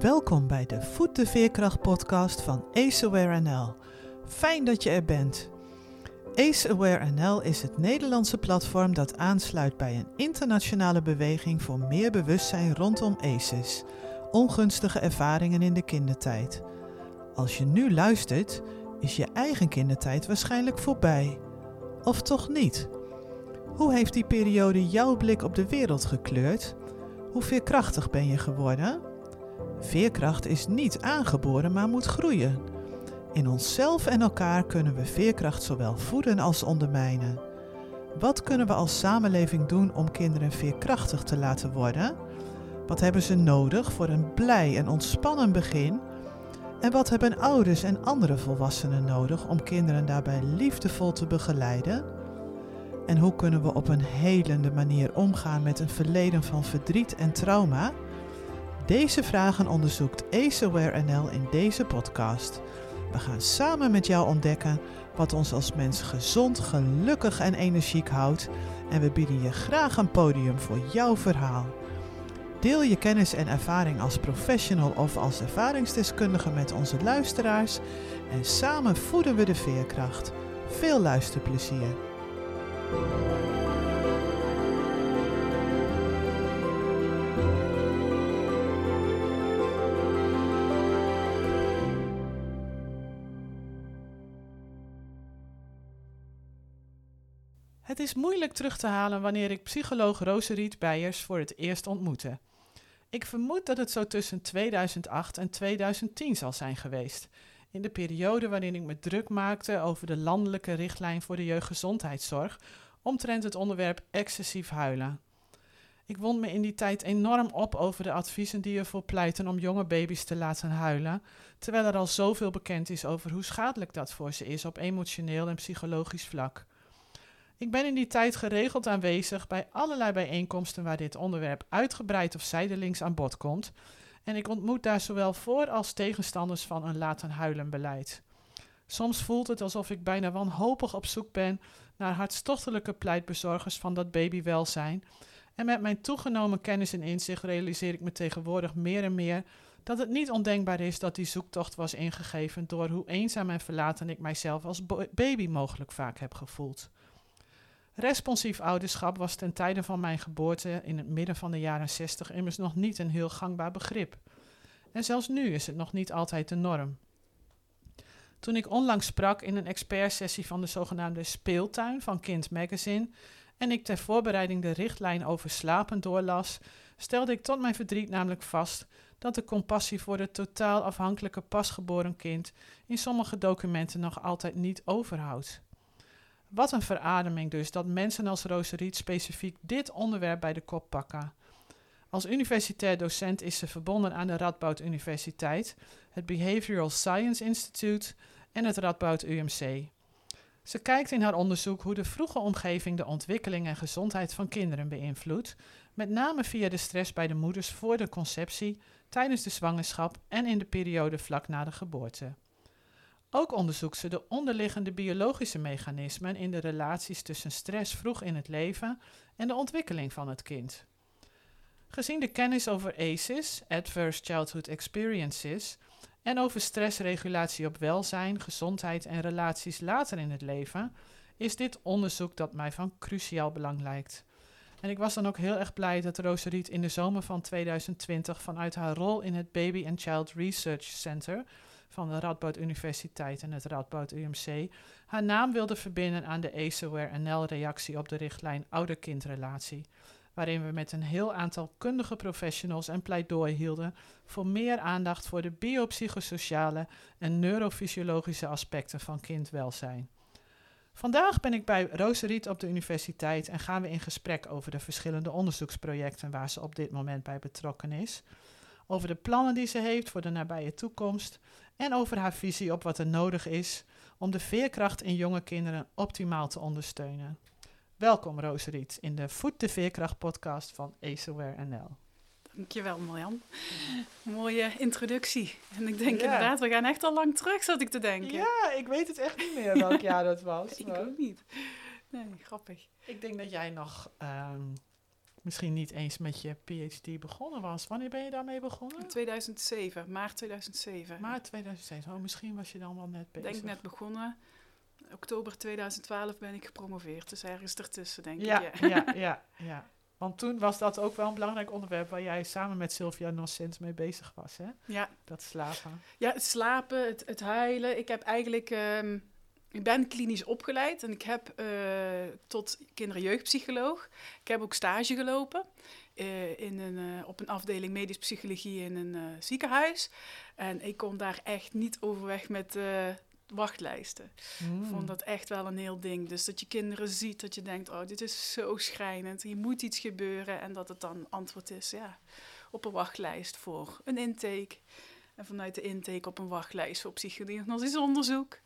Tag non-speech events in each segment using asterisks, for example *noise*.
Welkom bij de Voet de Veerkracht podcast van AceAware NL. Fijn dat je er bent. AceAware NL is het Nederlandse platform dat aansluit bij een internationale beweging voor meer bewustzijn rondom ACEs, ongunstige ervaringen in de kindertijd. Als je nu luistert, is je eigen kindertijd waarschijnlijk voorbij. Of toch niet? Hoe heeft die periode jouw blik op de wereld gekleurd? Hoe veerkrachtig ben je geworden? Veerkracht is niet aangeboren, maar moet groeien. In onszelf en elkaar kunnen we veerkracht zowel voeden als ondermijnen. Wat kunnen we als samenleving doen om kinderen veerkrachtig te laten worden? Wat hebben ze nodig voor een blij en ontspannen begin? En wat hebben ouders en andere volwassenen nodig om kinderen daarbij liefdevol te begeleiden? En hoe kunnen we op een helende manier omgaan met een verleden van verdriet en trauma? Deze vragen onderzoekt AceAware NL in deze podcast. We gaan samen met jou ontdekken wat ons als mens gezond, gelukkig en energiek houdt en we bieden je graag een podium voor jouw verhaal. Deel je kennis en ervaring als professional of als ervaringsdeskundige met onze luisteraars en samen voeden we de veerkracht. Veel luisterplezier. Het is moeilijk terug te halen wanneer ik psycholoog Roseriet Beijers voor het eerst ontmoette. Ik vermoed dat het zo tussen 2008 en 2010 zal zijn geweest, in de periode waarin ik me druk maakte over de landelijke richtlijn voor de jeugdgezondheidszorg omtrent het onderwerp excessief huilen. Ik wond me in die tijd enorm op over de adviezen die ervoor pleiten om jonge baby's te laten huilen, terwijl er al zoveel bekend is over hoe schadelijk dat voor ze is op emotioneel en psychologisch vlak. Ik ben in die tijd geregeld aanwezig bij allerlei bijeenkomsten waar dit onderwerp uitgebreid of zijdelings aan bod komt. En ik ontmoet daar zowel voor als tegenstanders van een laten huilen beleid. Soms voelt het alsof ik bijna wanhopig op zoek ben naar hartstochtelijke pleitbezorgers van dat babywelzijn. En met mijn toegenomen kennis en inzicht realiseer ik me tegenwoordig meer en meer dat het niet ondenkbaar is dat die zoektocht was ingegeven door hoe eenzaam en verlaten ik mijzelf als baby mogelijk vaak heb gevoeld. Responsief ouderschap was ten tijde van mijn geboorte in het midden van de jaren 60 immers nog niet een heel gangbaar begrip. En zelfs nu is het nog niet altijd de norm. Toen ik onlangs sprak in een expertsessie van de zogenaamde speeltuin van Kind Magazine en ik ter voorbereiding de richtlijn over slapen doorlas, stelde ik tot mijn verdriet namelijk vast dat de compassie voor het totaal afhankelijke pasgeboren kind in sommige documenten nog altijd niet overhoudt. Wat een verademing dus dat mensen als Roseriet specifiek dit onderwerp bij de kop pakken. Als universitair docent is ze verbonden aan de Radboud Universiteit, het Behavioral Science Institute en het Radboud UMC. Ze kijkt in haar onderzoek hoe de vroege omgeving de ontwikkeling en gezondheid van kinderen beïnvloedt, met name via de stress bij de moeders voor de conceptie, tijdens de zwangerschap en in de periode vlak na de geboorte. Ook onderzoekt ze de onderliggende biologische mechanismen in de relaties tussen stress vroeg in het leven en de ontwikkeling van het kind. Gezien de kennis over ACEs, Adverse Childhood Experiences, en over stressregulatie op welzijn, gezondheid en relaties later in het leven, is dit onderzoek dat mij van cruciaal belang lijkt. En ik was dan ook heel erg blij dat Roseriet in de zomer van 2020 vanuit haar rol in het Baby and Child Research Center van de Radboud Universiteit en het Radboud UMC haar naam wilde verbinden aan de ACEWare NL-reactie op de richtlijn ouder-kindrelatie, waarin we met een heel aantal kundige professionals een pleidooi hielden voor meer aandacht voor de biopsychosociale en neurofysiologische aspecten van kindwelzijn. Vandaag ben ik bij Roseriet op de universiteit en gaan we in gesprek over de verschillende onderzoeksprojecten waar ze op dit moment bij betrokken is, over de plannen die ze heeft voor de nabije toekomst en over haar visie op wat er nodig is om de veerkracht in jonge kinderen optimaal te ondersteunen. Welkom Roseriet in de Voet de Veerkracht podcast van Aceware NL. Dankjewel Marjan. Mooie introductie. En ik denk inderdaad, we gaan echt al lang terug, zat ik te denken. Ja, ik weet het echt niet meer welk *laughs* jaar dat was. ik ook niet. Nee, grappig. Ik denk dat jij nog... Um, misschien niet eens met je PhD begonnen was. Wanneer ben je daarmee begonnen? In 2007, maart 2007. Maart 2007. Oh, misschien was je dan wel net bezig. Denk net begonnen. Oktober 2012 ben ik gepromoveerd. Dus ergens ertussen, denk ja, ik. Ja. ja, *laughs* ja, ja. Want toen was dat ook wel een belangrijk onderwerp waar jij samen met Sylvia Nocent mee bezig was, hè? Ja. Dat slapen. Ja, het slapen, het, het huilen. Ik heb eigenlijk... ehm, ik ben klinisch opgeleid en ik heb eh, tot kinder- en jeugdpsycholoog. Ik heb ook stage gelopen eh, in een, eh, op een afdeling medisch psychologie in een ziekenhuis. En ik kon daar echt niet overweg met wachtlijsten. Ik vond dat echt wel een heel ding. Dus dat je kinderen ziet, dat je denkt, oh, dit is zo schrijnend. Hier moet iets gebeuren. En dat het dan antwoord is, ja, op een wachtlijst voor een intake. En vanuit de intake op een wachtlijst voor psychodiagnostisch onderzoek.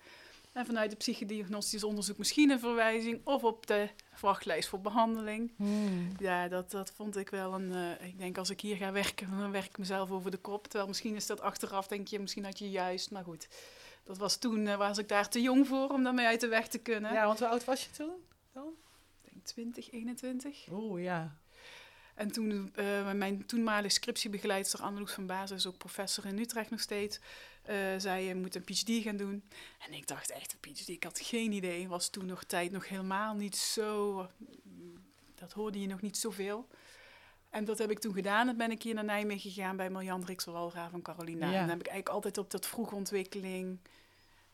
En vanuit de psychodiagnostisch onderzoek misschien een verwijzing. Of op de wachtlijst voor behandeling. Mm. Ja, dat, dat vond ik wel een... eh, ik denk, als ik hier ga werken, dan werk ik mezelf over de kop. Terwijl misschien is dat achteraf, denk je, misschien had je juist... Maar goed, dat was toen, eh, was ik daar te jong voor om daarmee uit de weg te kunnen. Ja, want hoe oud was je toen? Dan? Ik denk 20, 21. Oeh, ja. En toen, eh, mijn toenmalige scriptiebegeleidster Anneloes van Baas, is ook professor in Utrecht nog steeds, eh, zei je moet een PhD gaan doen. En ik dacht echt een PhD, ik had geen idee. Was toen nog tijd nog helemaal niet zo, dat hoorde je nog niet zoveel. En dat heb ik toen gedaan. Dan ben ik hier naar Nijmegen gegaan bij Marjan Rikselwalra van Carolina. Ja. En dan heb ik eigenlijk altijd op dat vroege ontwikkeling,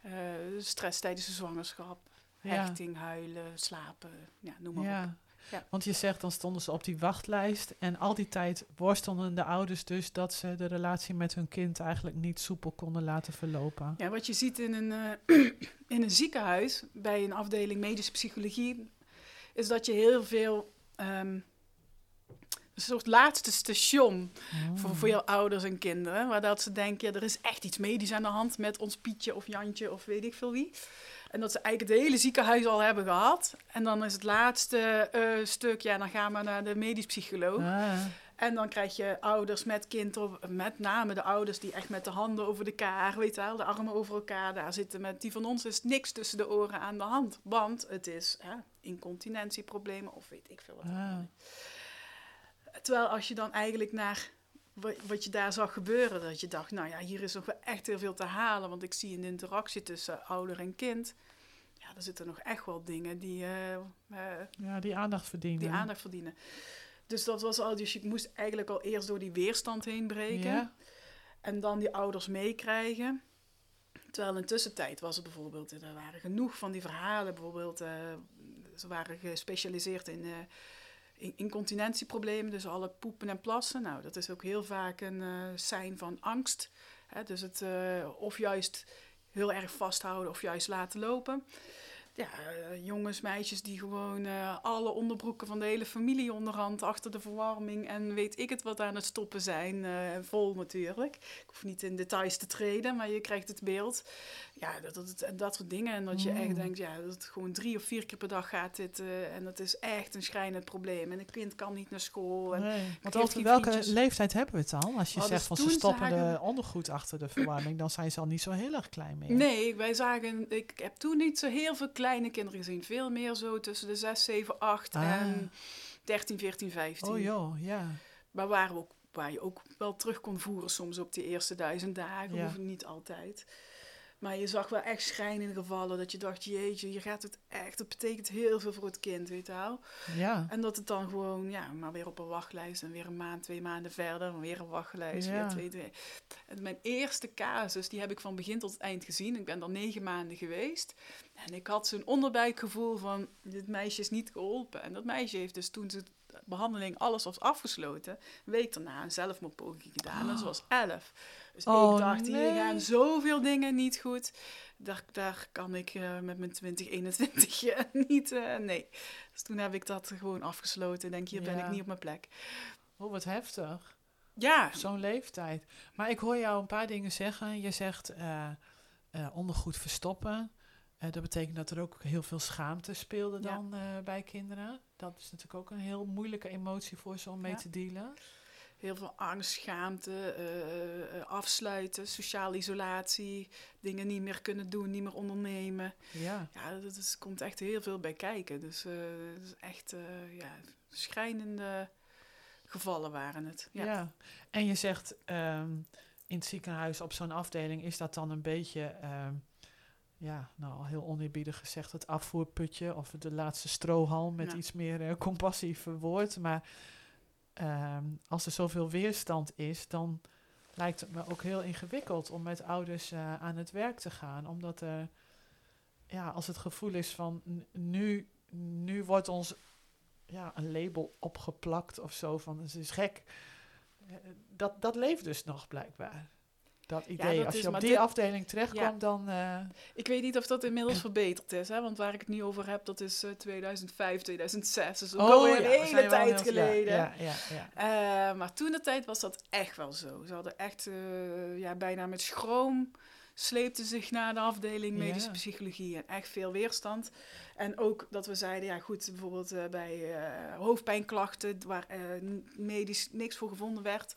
eh, stress tijdens de zwangerschap, Ja. hechting, huilen, slapen, ja, noem maar op. Ja. Want je zegt, dan stonden ze op die wachtlijst. En al die tijd worstelden de ouders dus dat ze de relatie met hun kind eigenlijk niet soepel konden laten verlopen. Ja, wat je ziet in een, eh, *clears throat* in een ziekenhuis, bij een afdeling medische psychologie, is dat je heel veel. ehm, een soort laatste station voor, voor jouw ouders en kinderen. Waar dat ze denken, ja, er is echt iets medisch aan de hand met ons Pietje of Jantje of weet ik veel wie. En dat ze eigenlijk het hele ziekenhuis al hebben gehad. En dan is het laatste eh, stuk, ja, dan gaan we naar de medisch psycholoog. Ah, En dan krijg je ouders met kind, of met name de ouders die echt met de handen over de kaar, weet je wel, de armen over elkaar daar zitten. Met die van ons is niks tussen de oren aan de hand. Want het is hè, incontinentieproblemen of weet ik veel wat. ah. Terwijl als je dan eigenlijk naar wa- wat je daar zag gebeuren, dat je dacht, nou ja, hier is nog wel echt heel veel te halen. Want ik zie een interactie tussen ouder en kind. Ja, er zitten nog echt wel dingen die, eh, eh, Ja, die aandacht verdienen. die aandacht verdienen. Dus dat was al, dus je moest eigenlijk al eerst door die weerstand heen breken. Ja. En dan die ouders meekrijgen. Terwijl in tussentijd was er bijvoorbeeld, er waren genoeg van die verhalen. Bijvoorbeeld, eh, ze waren gespecialiseerd in, in incontinentieproblemen, dus alle poepen en plassen. Nou, dat is ook heel vaak een sein van angst. Hè, dus het eh, of juist heel erg vasthouden of juist laten lopen. Ja, eh, jongens, meisjes die gewoon alle onderbroeken van de hele familie onderhand achter de verwarming en weet ik het wat aan het stoppen zijn. vol natuurlijk. Ik hoef niet in details te treden, maar je krijgt het beeld. Ja, dat, dat, dat, dat soort dingen. En dat je Mm. echt denkt, ja, dat het gewoon drie of vier keer per dag gaat dit. en dat is echt een schrijnend probleem. En een kind kan niet naar school. En, Nee. Want over welke vriendjes. leeftijd hebben we het al? Als je Oh, zegt dus van ze stoppen zagen- de ondergoed achter de verwarming, dan zijn ze al niet zo heel erg klein meer. Nee, wij zagen, ik heb toen niet zo heel veel kleine kinderen gezien. Veel meer zo tussen de 6, 7, 8 Ah. en 13, 14, 15. Oh joh, ja. Maar waar, we ook, waar je ook wel terug kon voeren soms op die eerste duizend dagen. Ja. Hoeft niet altijd. Maar je zag wel echt schrijnende gevallen dat je dacht, jeetje, hier gaat het echt. Het betekent heel veel voor het kind, weet je wel. Ja. En dat het dan gewoon, ja, maar weer op een wachtlijst. En weer een maand, twee maanden verder. En weer een wachtlijst. Ja. Weer twee, twee. En mijn eerste casus, die heb ik van begin tot eind gezien. Ik ben dan negen maanden geweest. En ik had zo'n onderbuikgevoel van, dit meisje is niet geholpen. En dat meisje heeft dus toen ze de behandeling alles was afgesloten, een week daarna een zelfmoordpoging gedaan. En ze was elf. Dus Oh, ik dacht, nee. hier gaan zoveel dingen niet goed. Daar, daar kan ik eh, met mijn 20, 21 eh, niet, eh, nee. Dus toen heb ik dat gewoon afgesloten. Ik denk, hier ben Ja. ik niet op mijn plek. Oh, wat heftig. Ja, Zo'n leeftijd. Maar ik hoor jou een paar dingen zeggen. Je zegt eh, ondergoed verstoppen. Dat betekent dat er ook heel veel schaamte speelde dan bij kinderen. Dat is natuurlijk ook een heel moeilijke emotie voor ze om mee Ja. te dealen. Heel veel angst, schaamte, eh, eh, afsluiten, sociale isolatie, dingen niet meer kunnen doen, niet meer ondernemen. Ja. Ja, dat is, komt echt heel veel bij kijken. Dus eh, het is echt eh ja, schrijnende gevallen waren het. Ja. Ja. En je zegt ehm, in het ziekenhuis op zo'n afdeling is dat dan een beetje, ehm, ja, nou al heel oneerbiedig gezegd, het afvoerputje of de laatste strohalm met Ja. iets meer eh, compassie verwoord. Maar ehm, als er zoveel weerstand is, dan lijkt het me ook heel ingewikkeld om met ouders eh, aan het werk te gaan. Omdat er, ja, als het gevoel is van nu, nu wordt ons ja, een label opgeplakt of zo van het is gek. Eh, Dat, dat leeft dus nog blijkbaar. Dat idee. dat Als je op die dit- afdeling terechtkomt, dan. eh, Ik weet niet of dat inmiddels verbeterd is, hè? want waar ik het nu over heb, dat is eh, 2005, 2006. Dus ook Oh ja, we een hele tijd geleden. Ja, ja, ja, ja. Eh, maar toen de tijd was dat echt wel zo. Ze hadden echt eh, ja, bijna met schroom sleepten zich naar de afdeling medische Ja. psychologie en echt veel weerstand. En ook dat we zeiden, ja goed, bijvoorbeeld eh, bij eh, hoofdpijnklachten waar eh, medisch niks voor gevonden werd,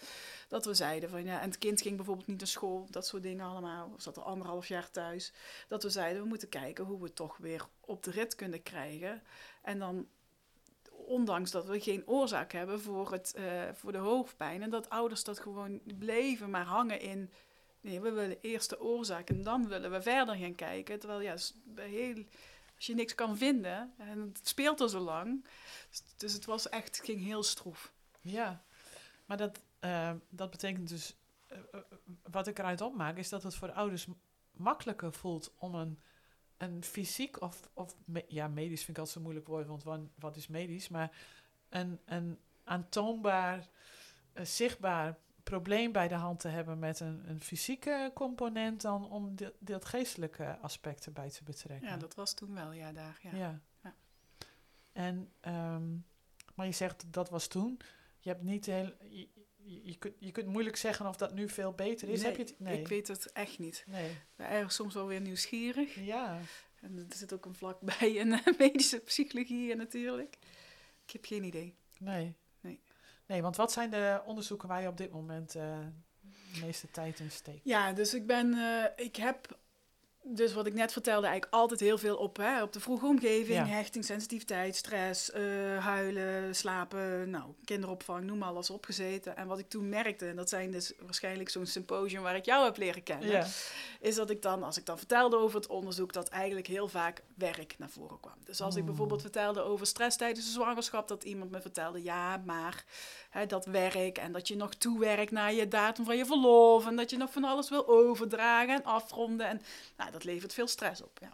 dat we zeiden van ja, en het kind ging bijvoorbeeld niet naar school, dat soort dingen allemaal, of zat er anderhalf jaar thuis, dat we zeiden we moeten kijken hoe we het toch weer op de rit kunnen krijgen. En dan ondanks dat we geen oorzaak hebben voor, het, voor de hoofdpijn. En dat ouders dat gewoon bleven maar hangen in. Nee, we willen eerst de oorzaak en dan willen we verder gaan kijken. Terwijl ja, heel, als je niks kan vinden en het speelt er zo lang. Dus, het was echt, het ging heel stroef. Ja, maar dat, eh, dat betekent dus. eh, eh, wat ik eruit opmaak, is dat het voor ouders makkelijker voelt om een, een fysiek of. of ja, medisch vind ik altijd zo'n moeilijk woord, want wan- wat is medisch? Maar een, een aantoonbaar, zichtbaar probleem bij de hand te hebben met een, een fysieke component, dan om dat geestelijke aspect erbij te betrekken. Ja, dat was toen wel, ja, daar. Ja. Ja. Ja. En, ehm, maar je zegt dat was toen. Je hebt niet heel. Je, je, kunt, je kunt moeilijk zeggen of dat nu veel beter is. Nee, Heb je het? Nee. Ik weet het echt niet. Nee. Ik ben erg soms wel weer nieuwsgierig. Ja. En er zit ook een vlak *laughs* bij in eh, medische psychologie eh, natuurlijk. Ik heb geen idee. Nee. Nee. Want wat zijn de onderzoeken waar je op dit moment eh, de meeste tijd in steekt? Ja, dus ik ben, eh, ik heb, dus wat ik net vertelde, eigenlijk altijd heel veel op, hè, op de vroege omgeving, Ja. hechting, sensitiviteit, stress, eh, huilen, slapen, nou, kinderopvang, noem maar alles opgezeten. En wat ik toen merkte, en dat zijn dus waarschijnlijk zo'n symposium waar ik jou heb leren kennen, Ja. is dat ik dan, als ik dan vertelde over het onderzoek, dat eigenlijk heel vaak werk naar voren kwam. Dus als ik Mm. bijvoorbeeld vertelde over stress tijdens de zwangerschap, dat iemand me vertelde, ja, maar hè, dat werk en dat je nog toewerkt naar je datum van je verlof en dat je nog van alles wil overdragen en afronden. En nou, dat levert veel stress op. Ja.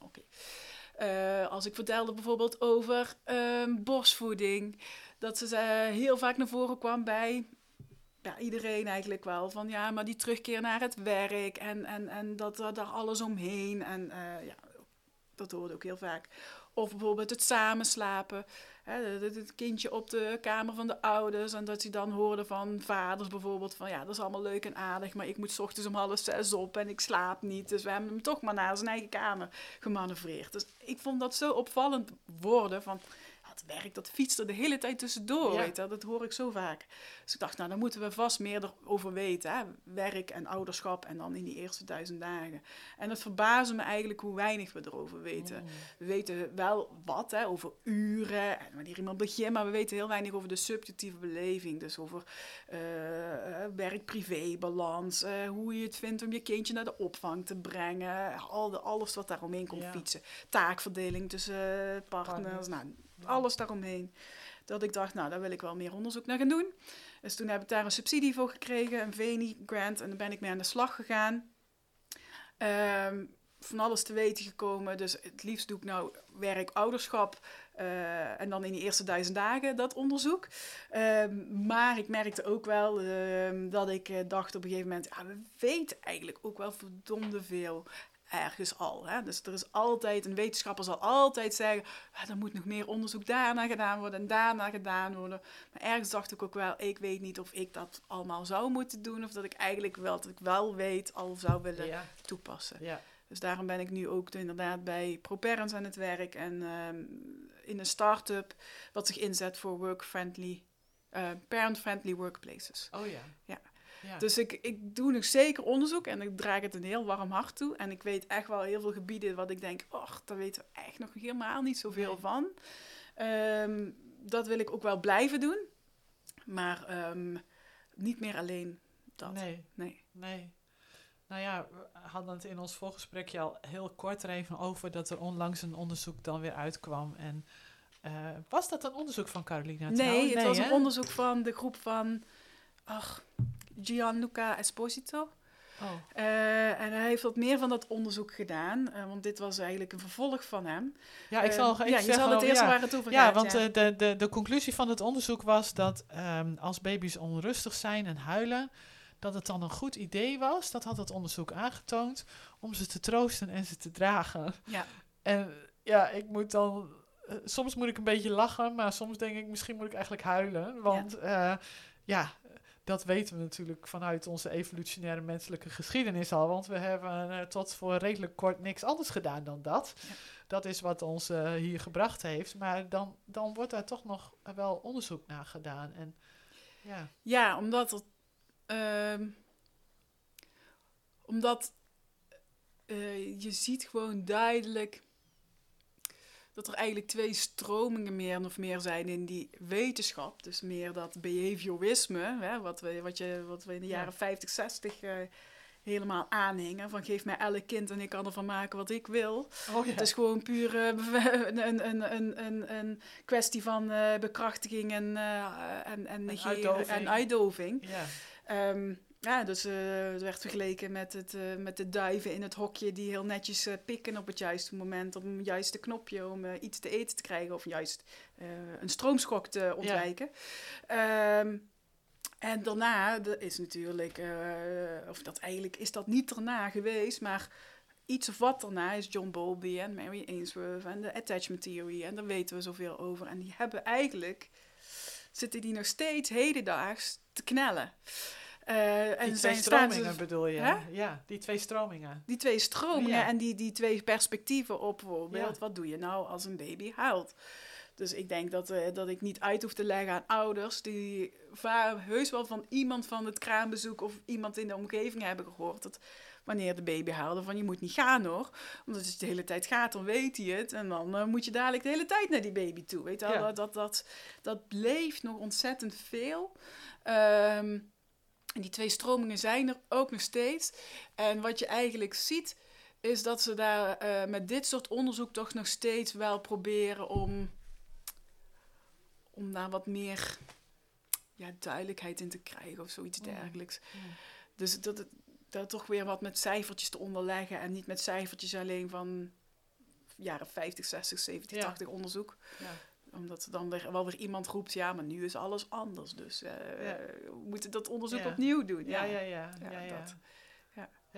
Eh, als ik vertelde bijvoorbeeld over ehm, borstvoeding, dat ze eh, heel vaak naar voren kwam bij ja, iedereen eigenlijk wel. Van ja, maar die terugkeer naar het werk en, en, en dat daar alles omheen. En eh, ja, dat hoorde ook heel vaak. Of bijvoorbeeld het samenslapen. Het, kindje op de kamer van de ouders. En dat hij dan hoorde van vaders bijvoorbeeld van ja, dat is allemaal leuk en aardig. Maar ik moet ochtends om half zes op en ik slaap niet. Dus we hebben hem toch maar naar zijn eigen kamer gemanoeuvreerd. Dus ik vond dat zo opvallend worden van... werk, dat fietst er de hele tijd tussendoor, Ja. weet je, dat hoor ik zo vaak. Dus ik dacht, nou, daar moeten we vast meer over weten. Hè? Werk en ouderschap en dan in die eerste duizend dagen. En het verbaasde me eigenlijk hoe weinig we erover weten. Mm. We weten wel wat hè, over uren en wanneer iemand begint, maar we weten heel weinig over de subjectieve beleving. Dus over eh, eh, werk-privé-balans, eh, hoe je het vindt om je kindje naar de opvang te brengen, al de, alles wat daaromheen komt Ja. fietsen. Taakverdeling tussen partners, Partners. nou, alles daaromheen. Dat ik dacht, nou, daar wil ik wel meer onderzoek naar gaan doen. Dus toen heb ik daar een subsidie voor gekregen, een VENI-grant, en daar ben ik mee aan de slag gegaan. Ehm, van alles te weten gekomen. Dus het liefst doe ik nou werk, ouderschap. eh, en dan in die eerste duizend dagen dat onderzoek. Ehm, maar ik merkte ook wel ehm, dat ik eh, dacht op een gegeven moment... We weten eigenlijk ook wel verdomde veel ergens al. Hè? Dus er is altijd, een wetenschapper zal altijd zeggen... "Ah, er moet nog meer onderzoek daarna gedaan worden en daarna gedaan worden. Maar ergens dacht ik ook wel, ik weet niet of ik dat allemaal zou moeten doen... of dat ik eigenlijk wel, dat ik wel weet, al zou willen Ja. toepassen. Ja. Dus daarom ben ik nu ook inderdaad bij ProParents aan het werk en ehm, in een start-up wat zich inzet voor work-friendly, eh, parent-friendly workplaces. Oh ja. Ja. Ja. Dus ik, ik doe nog zeker onderzoek en ik draag het een heel warm hart toe. En ik weet echt wel heel veel gebieden wat ik denk, och, daar weten we echt nog helemaal niet zoveel Nee. van. Ehm, dat wil ik ook wel blijven doen. Maar ehm, niet meer alleen dat. Nee, Nee. nee. Nou ja, we hadden het in ons voorgesprekje al heel kort er even over dat er onlangs een onderzoek dan weer uitkwam. En eh, was dat een onderzoek van Carolina? Nee, trouwens? het was hè? een onderzoek van de groep van ach, Gianluca Esposito. Oh, Eh, en hij heeft wat meer van dat onderzoek gedaan, eh, want dit was eigenlijk een vervolg van hem. ja, ik zal even ja, je zal het eerst ja, waar het over Ja, gaat. want eh, de, de, de conclusie van het onderzoek was dat ehm, als baby's onrustig zijn en huilen, dat het dan een goed idee was, dat had het onderzoek aangetoond, om ze te troosten en ze te dragen. ja. En ja, ik moet dan. soms moet ik een beetje lachen, maar soms denk ik misschien moet ik eigenlijk huilen. Want ja, ja dat weten we natuurlijk vanuit onze evolutionaire menselijke geschiedenis al. Want we hebben eh, tot voor redelijk kort niks anders gedaan dan dat. Ja. Dat is wat ons eh, hier gebracht heeft. Maar dan, dan wordt daar toch nog wel onderzoek naar gedaan. En ja, Ja, omdat het. ehm, omdat eh, je ziet gewoon duidelijk dat er eigenlijk twee stromingen meer of meer zijn in die wetenschap. Dus meer dat behaviorisme, hè, wat, we, wat, je, wat we in de Ja. jaren 50, 60 eh, helemaal aanhingen. Van geef mij elk kind en ik kan ervan maken wat ik wil. oh ja. Het is gewoon puur eh, *laughs* een, een, een, een, een kwestie van eh, bekrachtiging en, eh, en, en, uitdoving. en uitdoving. ja. Ehm, ja, dus eh, het werd vergeleken met, het, eh, met de duiven in het hokje die heel netjes eh, pikken op het juiste moment, op een juiste knopje om iets te eten te krijgen of juist een stroomschok te ontwijken. Ehm, en daarna is natuurlijk, of dat eigenlijk is dat niet daarna geweest, maar iets of wat daarna is John Bowlby en Mary Ainsworth en de attachment theory en daar weten we zoveel over. En die hebben eigenlijk, zitten die nog steeds hedendaags te knellen. Eh, en Die twee stromingen bedoel je? Hè? Ja, die twee stromingen. die twee stromingen Ja. en die, die twee perspectieven op bijvoorbeeld. Ja. Wat doe je nou als een baby huilt? Dus ik denk dat, eh, dat ik niet uit hoef te leggen aan ouders die vaar heus wel van iemand van het kraambezoek of iemand in de omgeving hebben gehoord dat wanneer de baby huilde van je moet niet gaan hoor. Omdat als je de hele tijd gaat, dan weet hij het. En dan eh, moet je dadelijk de hele tijd naar die baby toe. Weet je? Ja. Dat, dat, dat, dat leeft nog ontzettend veel. Ehm, en die twee stromingen zijn er ook nog steeds. En wat je eigenlijk ziet, is dat ze daar eh, met dit soort onderzoek toch nog steeds wel proberen om, om daar wat meer ja, duidelijkheid in te krijgen of zoiets Mm. dergelijks. Mm. Dus dat het dat toch weer wat met cijfertjes te onderleggen en niet met cijfertjes alleen van jaren 50, 60, 70, Ja. 80 onderzoek Ja. Omdat er dan weer, wel weer iemand roept, ja, maar nu is alles anders. Dus Ja. we moeten dat onderzoek Ja. opnieuw doen. Ja, Ja, ja, ja. ja, Ja, dat.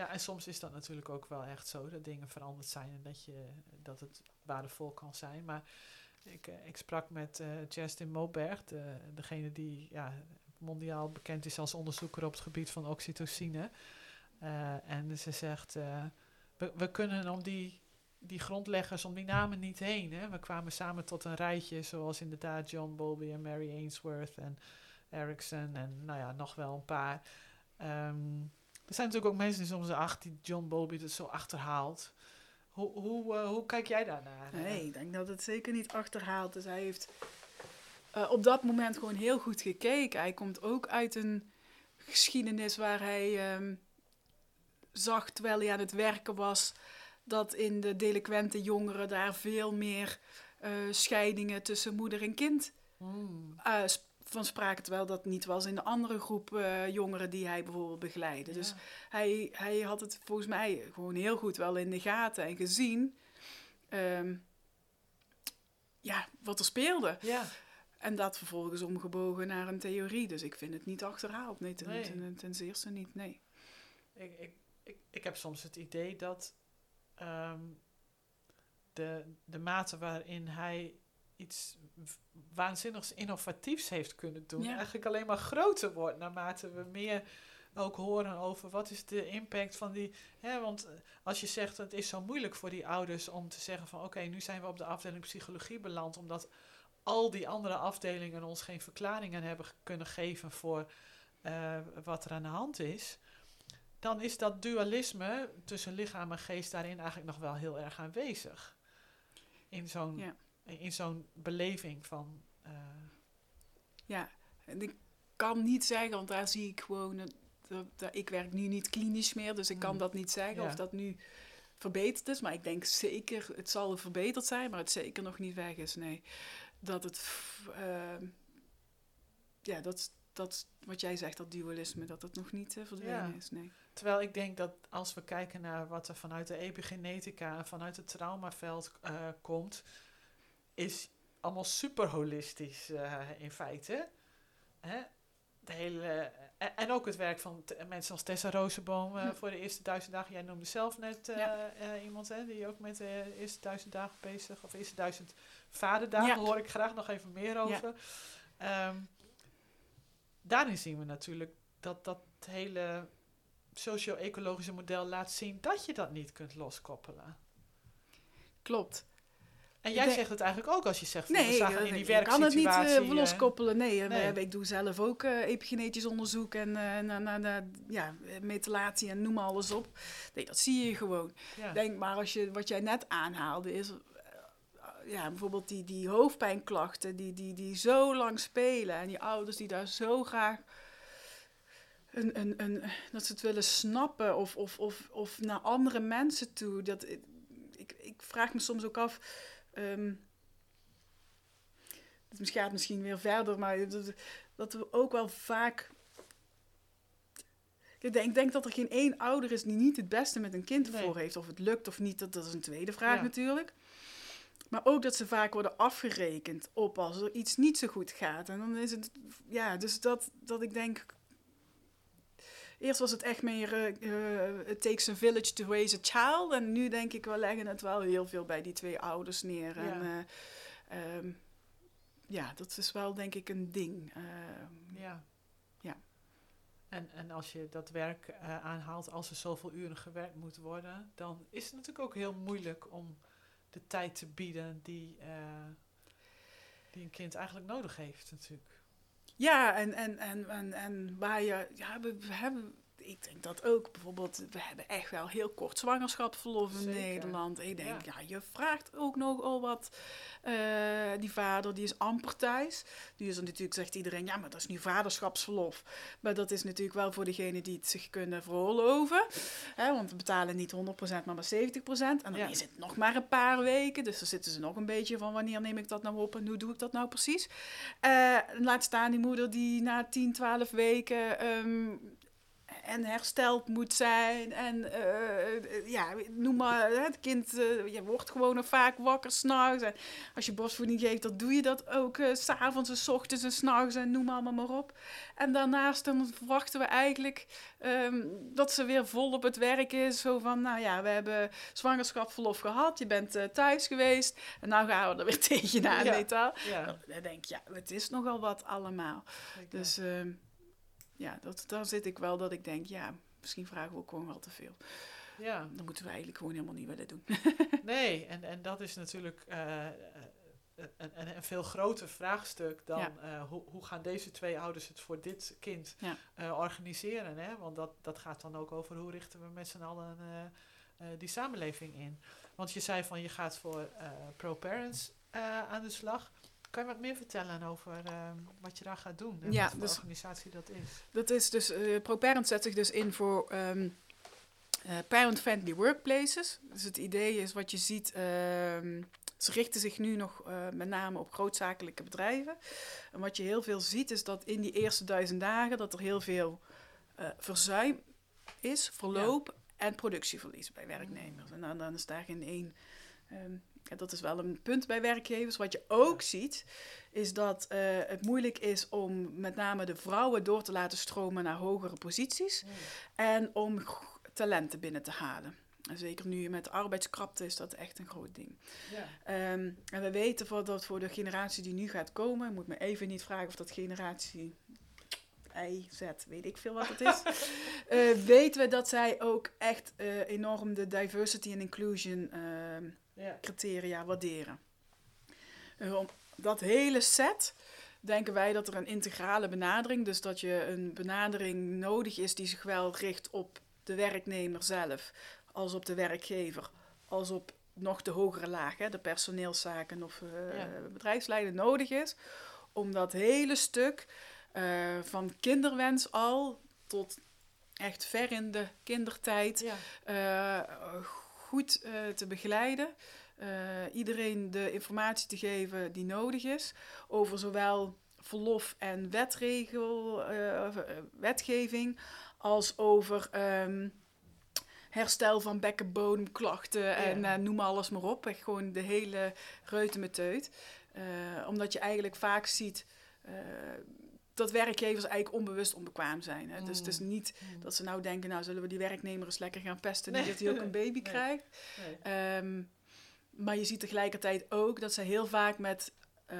En soms is dat natuurlijk ook wel echt zo, dat dingen veranderd zijn en dat, je, dat het waardevol kan zijn. Maar ik, eh, ik sprak met eh Justin Moberg, de, degene die ja, mondiaal bekend is als onderzoeker op het gebied van oxytocine. En ze zegt, we, we kunnen om die, die grondleggers, om die namen niet heen. Hè? We kwamen samen tot een rijtje, zoals inderdaad John Bowlby en Mary Ainsworth en Erickson en nou ja, nog wel een paar. Ehm, er zijn natuurlijk ook mensen die soms zeggen, ach, die John Bowlby het zo achterhaalt. Hoe, hoe, eh, hoe kijk jij daarnaar? Nee, ik denk dat het zeker niet achterhaalt. Dus hij heeft eh, op dat moment gewoon heel goed gekeken. Hij komt ook uit een geschiedenis waar hij ehm, zag, terwijl hij aan het werken was, dat in de delinquente jongeren daar veel meer eh, scheidingen tussen moeder en kind eh, sp- van sprake, terwijl dat niet was in de andere groep eh, jongeren die hij bijvoorbeeld begeleidde. Dus hij, hij had het volgens mij gewoon heel goed wel in de gaten en gezien ehm, ja, wat er speelde. ja, En dat vervolgens omgebogen naar een theorie. Dus ik vind het niet achterhaald. Nee, ten, Nee. ten, ten zeerste niet. Nee. ik, ik, ik, ik heb soms het idee dat ehm, de, de mate waarin hij iets waanzinnigs innovatiefs heeft kunnen doen, Ja. eigenlijk alleen maar groter wordt naarmate we meer ook horen over wat is de impact van die. Hè, want eh, als je zegt het is zo moeilijk voor die ouders om te zeggen van oké, nu zijn we op de afdeling psychologie beland, omdat al die andere afdelingen ons geen verklaringen hebben kunnen geven voor eh, wat er aan de hand is. Dan is dat dualisme tussen lichaam en geest daarin eigenlijk nog wel heel erg aanwezig. In zo'n Ja. in zo'n beleving van. eh, Ja, en ik, kan niet zeggen, want daar zie ik gewoon, eh, dat, ik werk nu niet klinisch meer, dus ik kan Mm. dat niet zeggen Ja. of dat nu verbeterd is. Maar ik denk zeker, het zal verbeterd zijn, maar het zeker nog niet weg is. Nee, dat het, ehm, ja, dat, dat wat jij zegt, dat dualisme, dat het nog niet eh, verdwenen Ja. is. Nee. Terwijl ik denk dat als we kijken naar wat er vanuit de epigenetica en vanuit het traumaveld eh, komt, is allemaal super holistisch eh, in feite. Hè? De hele, en, en ook het werk van mensen als Tessa Rozenboom Hm. voor de eerste duizend dagen. Jij noemde zelf net Ja. iemand hè, die ook met de eerste duizend dagen bezig, of eerste duizend vaderdagen, Ja. hoor ik graag nog even meer over. Ehm, daarin zien we natuurlijk dat dat hele socio-ecologische model laat zien dat je dat niet kunt loskoppelen. Klopt. En jij zegt het eigenlijk ook als je zegt, van, we Nee, zagen eh, in die je kan het niet werksituatie... eh, eh, loskoppelen. Nee, we ik doe zelf ook epigenetisch onderzoek en eh, na, na, na, ja, en noem maar alles op. Nee, dat zie je gewoon. ja. Denk maar als je, wat jij net aanhaalde is, ja, bijvoorbeeld die, die hoofdpijnklachten die, die, die zo lang spelen en die ouders die daar zo graag een, een, een, dat ze het willen snappen of, of, of, of naar andere mensen toe. Dat, ik, ik vraag me soms ook af. ehm, het gaat misschien weer verder, maar dat, dat we ook wel vaak. Ik denk, ik denk dat er geen één ouder is die niet het beste met een kind Nee. voor heeft. Of het lukt of niet, dat, dat is een tweede vraag Ja. natuurlijk. Maar ook dat ze vaak worden afgerekend op als er iets niet zo goed gaat. En dan is het, ja, dus dat, dat ik denk. Eerst was het echt meer, eh, it takes a village to raise a child. En nu denk ik, we leggen het wel heel veel bij die twee ouders neer. Ja. En eh, ehm, ja, dat is wel denk ik een ding. Ehm, Ja. Ja. En, en als je dat werk aanhaalt, als er zoveel uren gewerkt moet worden, dan is het natuurlijk ook heel moeilijk om de tijd te bieden die, eh, die een kind eigenlijk nodig heeft natuurlijk. Ja, en, en, en, en, en waar je, ja, we, we hebben, ik denk dat ook bijvoorbeeld, we hebben echt wel heel kort zwangerschapsverlof in Zeker. Nederland. Ik denk, Ja. ja. je vraagt ook nogal wat. Eh, die vader, die is amper thuis. Die is er natuurlijk, zegt iedereen, ja, maar dat is nu vaderschapsverlof. Maar dat is natuurlijk wel voor degenen die het zich kunnen veroorloven. Hè, want we betalen niet 100%, maar maar 70%. En dan Ja. is het nog maar een paar weken. Dus dan zitten ze nog een beetje van, wanneer neem ik dat nou op en hoe doe ik dat nou precies? Eh, laat staan die moeder die na 10, 12 weken ehm, en hersteld moet zijn. En eh, eh, ja, noem maar, het kind eh, je wordt gewoon nog vaak wakker s'nachts. En als je borstvoeding geeft, dan doe je dat ook eh, s s'avonds en s ochtends en s'nachts en noem allemaal maar op. En daarnaast dan verwachten we eigenlijk ehm, dat ze weer vol op het werk is. Zo van, nou ja, we hebben zwangerschapsverlof gehad, je bent eh, thuis geweest en nou gaan we er weer *laughs* tegenaan, Ja. weet je wel. Ja, Dan denk ik, ja, het is nogal wat allemaal. Dus ehm, ja, dat, daar zit ik wel dat ik denk, ja, misschien vragen we ook gewoon wel te veel. ja. Dat moeten we eigenlijk gewoon helemaal niet willen doen. *laughs* Nee, en, en dat is natuurlijk eh, eh, een, een, een veel groter vraagstuk dan Ja. eh, hoe, hoe gaan deze twee ouders het voor dit kind Ja. organiseren. Hè? Want dat, dat gaat dan ook over hoe richten we met z'n allen die samenleving in. Want je zei van je gaat voor pro-parents aan de slag. Kan je wat meer vertellen over eh, wat je daar gaat doen en Ja, wat voor dus- organisatie dat is? Dat is dus, eh ProParent zet zich dus in voor ehm, eh, parent-friendly workplaces. Dus het idee is wat je ziet, ehm, ze richten zich nu nog eh, met name op grootzakelijke bedrijven. En wat je heel veel ziet is dat in die eerste duizend dagen dat er heel veel verzuim is, verloop en productieverlies bij werknemers. En dan, dan is daar geen één. ehm, dat is wel een punt bij werkgevers. Wat je ook ziet, is dat eh, het moeilijk is om met name de vrouwen door te laten stromen naar hogere posities en om talenten binnen te halen. En zeker nu met de arbeidskrapte is dat echt een groot ding. Ja. Ehm, en we weten voor dat voor de generatie die nu gaat komen, ik moet me even niet vragen of dat generatie I, Z, weet ik veel wat het is. *laughs* Eh, weten we dat zij ook echt eh, enorm de diversity en inclusion ehm, Ja. criteria waarderen. Eh, om dat hele set denken wij dat er een integrale benadering, dus dat je een benadering nodig is die zich wel richt op de werknemer zelf, als op de werkgever, als op nog de hogere laag, hè, de personeelszaken of Ja. bedrijfsleiden nodig is, om dat hele stuk Eh, van kinderwens al tot echt ver in de kindertijd Ja. eh, goed eh, te begeleiden. Eh, iedereen de informatie te geven die nodig is over zowel verlof en wetregel, eh, wetgeving als over ehm, herstel van bekkenbodemklachten en eh, noem alles maar op. Echt gewoon de hele reutemeteut. Omdat je eigenlijk vaak ziet dat werkgevers eigenlijk onbewust onbekwaam zijn. Hè? Dus het is niet dat ze nou denken, nou zullen we die werknemer eens lekker gaan pesten, Nee. dat hij ook een baby Nee. krijgt. Nee. Ehm, maar je ziet tegelijkertijd ook dat ze heel vaak met eh,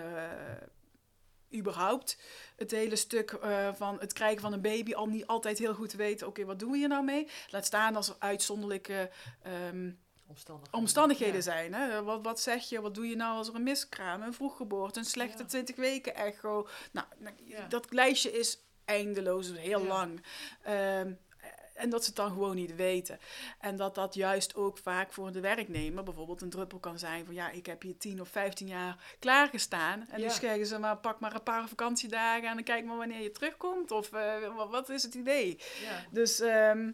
überhaupt het hele stuk eh, van het krijgen van een baby al niet altijd heel goed weten, oké, wat doen we hier nou mee? Laat staan als er uitzonderlijke ehm, Omstandigheden. omstandigheden Ja. zijn. Hè? Wat, wat zeg je, wat doe je nou als er een miskraam, een vroeggeboorte, een slechte Ja. 20 weken echo? Nou, nou, dat lijstje is eindeloos, heel Ja. lang. Ehm, en dat ze het dan gewoon niet weten. En dat dat juist ook vaak voor de werknemer bijvoorbeeld een druppel kan zijn van ja, ik heb hier 10 of 15 jaar klaargestaan. En Ja. nu zeggen ze maar pak maar een paar vakantiedagen en dan kijk maar wanneer je terugkomt. Of eh, wat- is het idee? Ja. Dus ehm,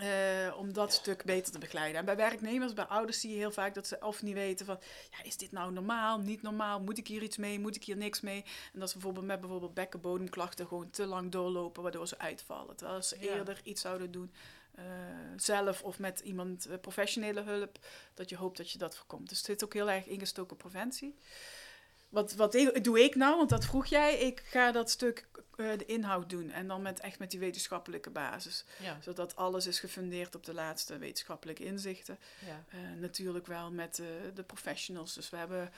eh, om dat stuk beter te begeleiden. En bij werknemers, bij ouders zie je heel vaak dat ze of niet weten van... Ja, is dit nou normaal, niet normaal? Moet ik hier iets mee? Moet ik hier niks mee? En dat ze bijvoorbeeld met bijvoorbeeld bekkenbodemklachten gewoon te lang doorlopen... waardoor ze uitvallen. Terwijl ze Ja. eerder iets zouden doen eh, zelf of met iemand eh, professionele hulp... dat je hoopt dat je dat voorkomt. Dus het zit ook heel erg ingestoken preventie. Wat, wat ik- doe ik nou? Want dat vroeg jij. Ik ga dat stuk eh, de inhoud doen. En dan met, echt met die wetenschappelijke basis Ja. zodat alles is gefundeerd op de laatste wetenschappelijke inzichten. Ja. Eh, natuurlijk wel met eh, de professionals. Dus we hebben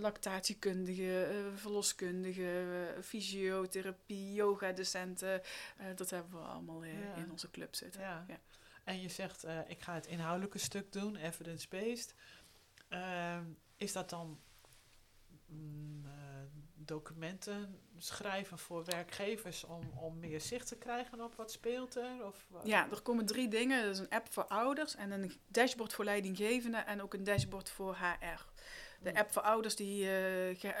lactatiekundigen, verloskundigen, fysiotherapie, yogadocenten. Dat hebben we allemaal Ja. in onze club zitten. En je zegt, ik ga het inhoudelijke stuk doen, evidence-based. Ehm, is dat dan mm, eh, documenten schrijven voor werkgevers om, om meer zicht te krijgen op wat speelt er? Of, wat? Ja, er komen drie dingen. Dat is een app voor ouders en een dashboard voor leidinggevenden en ook een dashboard voor HR. De app voor ouders die, eh, eh,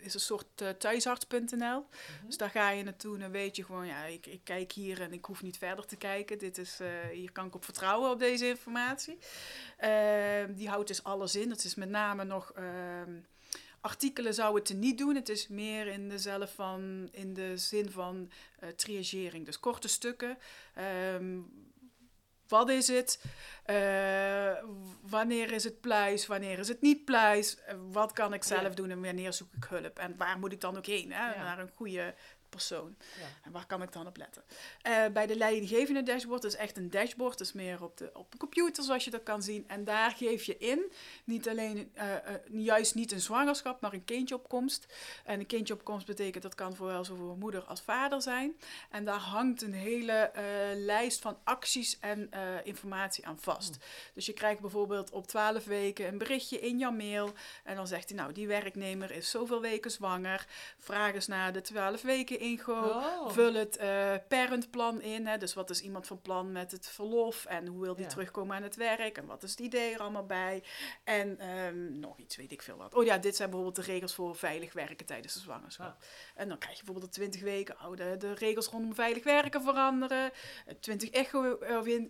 is een soort thuisarts.nl. Mhm. Dus daar ga je naartoe en dan weet je gewoon, ja, ik, ik kijk hier en ik hoef niet verder te kijken. Dit is, eh, hier kan ik op vertrouwen op deze informatie. Ehm, die houdt dus alles in. Het is met name nog. ehm, artikelen zou het niet doen. Het is meer in de, zelf van, in de zin van eh triagering. Dus korte stukken. Ehm, wat is het? Eh, wanneer is het pluis? Wanneer is het niet pluis? Eh, wat kan ik zelf Ja. doen en wanneer zoek ik hulp? En waar moet ik dan ook heen? Hè? Ja. Naar een goede persoon. Ja. En waar kan ik dan op letten? Eh, bij de leidinggevende dashboard is echt een dashboard. Is meer op de, op de computer zoals je dat kan zien. En daar geef je in, niet alleen, eh, eh, juist niet een zwangerschap, maar een kindjeopkomst. En een kindjeopkomst betekent dat kan zowel voor moeder als vader zijn. En daar hangt een hele lijst van acties en informatie aan vast. Dus je krijgt bijvoorbeeld op 12 weken een berichtje in jouw mail. En dan zegt hij, nou, die werknemer is zoveel weken zwanger. Vraag eens naar de 12 weken Oh. Vul het eh parentplan in. Hè? Dus wat is iemand van plan met het verlof? En hoe wil die Ja. terugkomen aan het werk? En wat is het idee er allemaal bij? En ehm, nog iets, weet ik veel wat. Oh ja, dit zijn bijvoorbeeld de regels voor veilig werken tijdens de zwangerschap. En dan krijg je bijvoorbeeld de 20 weken, oh, de, regels rondom veilig werken veranderen. Eh, 20 echo,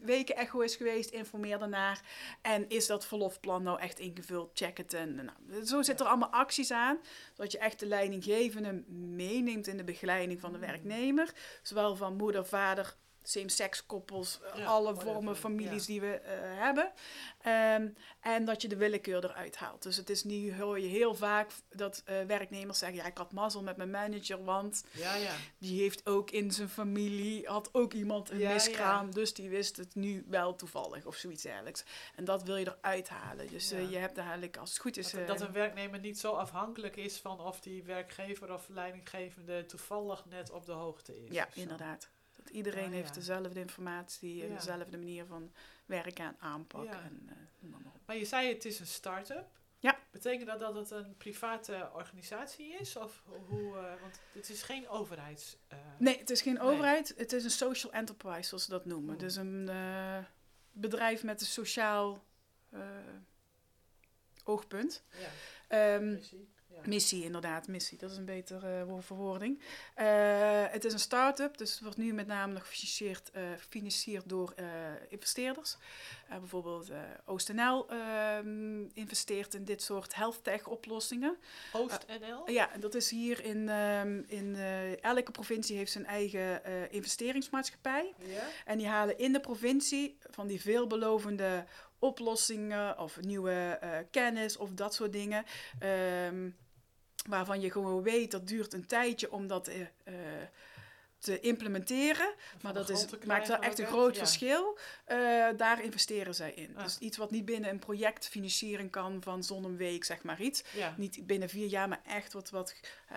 weken echo is geweest, informeer daarnaar. En is dat verlofplan nou echt ingevuld? Check het. En, nou, zo zitten er allemaal acties aan, zodat je echt de leidinggevende meeneemt in de begeleiding van de werknemer. Zowel van moeder, vader, same-sex koppels, Ja, alle vormen families ja. die we eh, hebben. Ehm, en dat je de willekeur eruit haalt. Dus het is nu hoor je heel vaak dat eh, werknemers zeggen: ja, ik had mazzel met mijn manager, want Ja, ja. die heeft ook in zijn familie had ook iemand een miskraam, dus die wist het nu wel toevallig of zoiets dergelijks. En dat wil je eruit halen. Dus eh, je hebt eigenlijk, als het goed is, Dat, dat een werknemer niet zo afhankelijk is van of die werkgever of leidinggevende toevallig net op de hoogte is. ja, inderdaad. Iedereen Ah, heeft dezelfde informatie en Ja. dezelfde manier van werken en aanpak. Ja. En, eh, maar je zei het is een start-up. Ja. Betekent dat dat het een private organisatie is? Of hoe, eh, want het is geen overheids... eh, Nee, het is geen Nee. overheid. Het is een social enterprise, zoals ze dat noemen. Oh. Dus een bedrijf met een sociaal oogpunt. Ja, Ehm, Missie, inderdaad, missie. Dat is een betere uh, verwoording. Uh, het is een start-up, dus het wordt nu met name nog gefinancierd, uh, gefinancierd door investeerders. bijvoorbeeld OostNL ehm, investeert in dit soort health tech oplossingen. OostNL? ja, dat is hier in, ehm, in elke provincie heeft zijn eigen investeringsmaatschappij. Ja. En die halen in de provincie van die veelbelovende oplossingen of nieuwe kennis of dat soort dingen. Um, waarvan je gewoon weet dat duurt een tijdje om dat uh, te implementeren. maar dat is, maakt wel echt een groot verschil. Uh, daar investeren zij in. Dus iets wat niet binnen een project financiering kan van zo'n een week, zeg maar iets. Niet binnen vier jaar, maar echt wat, wat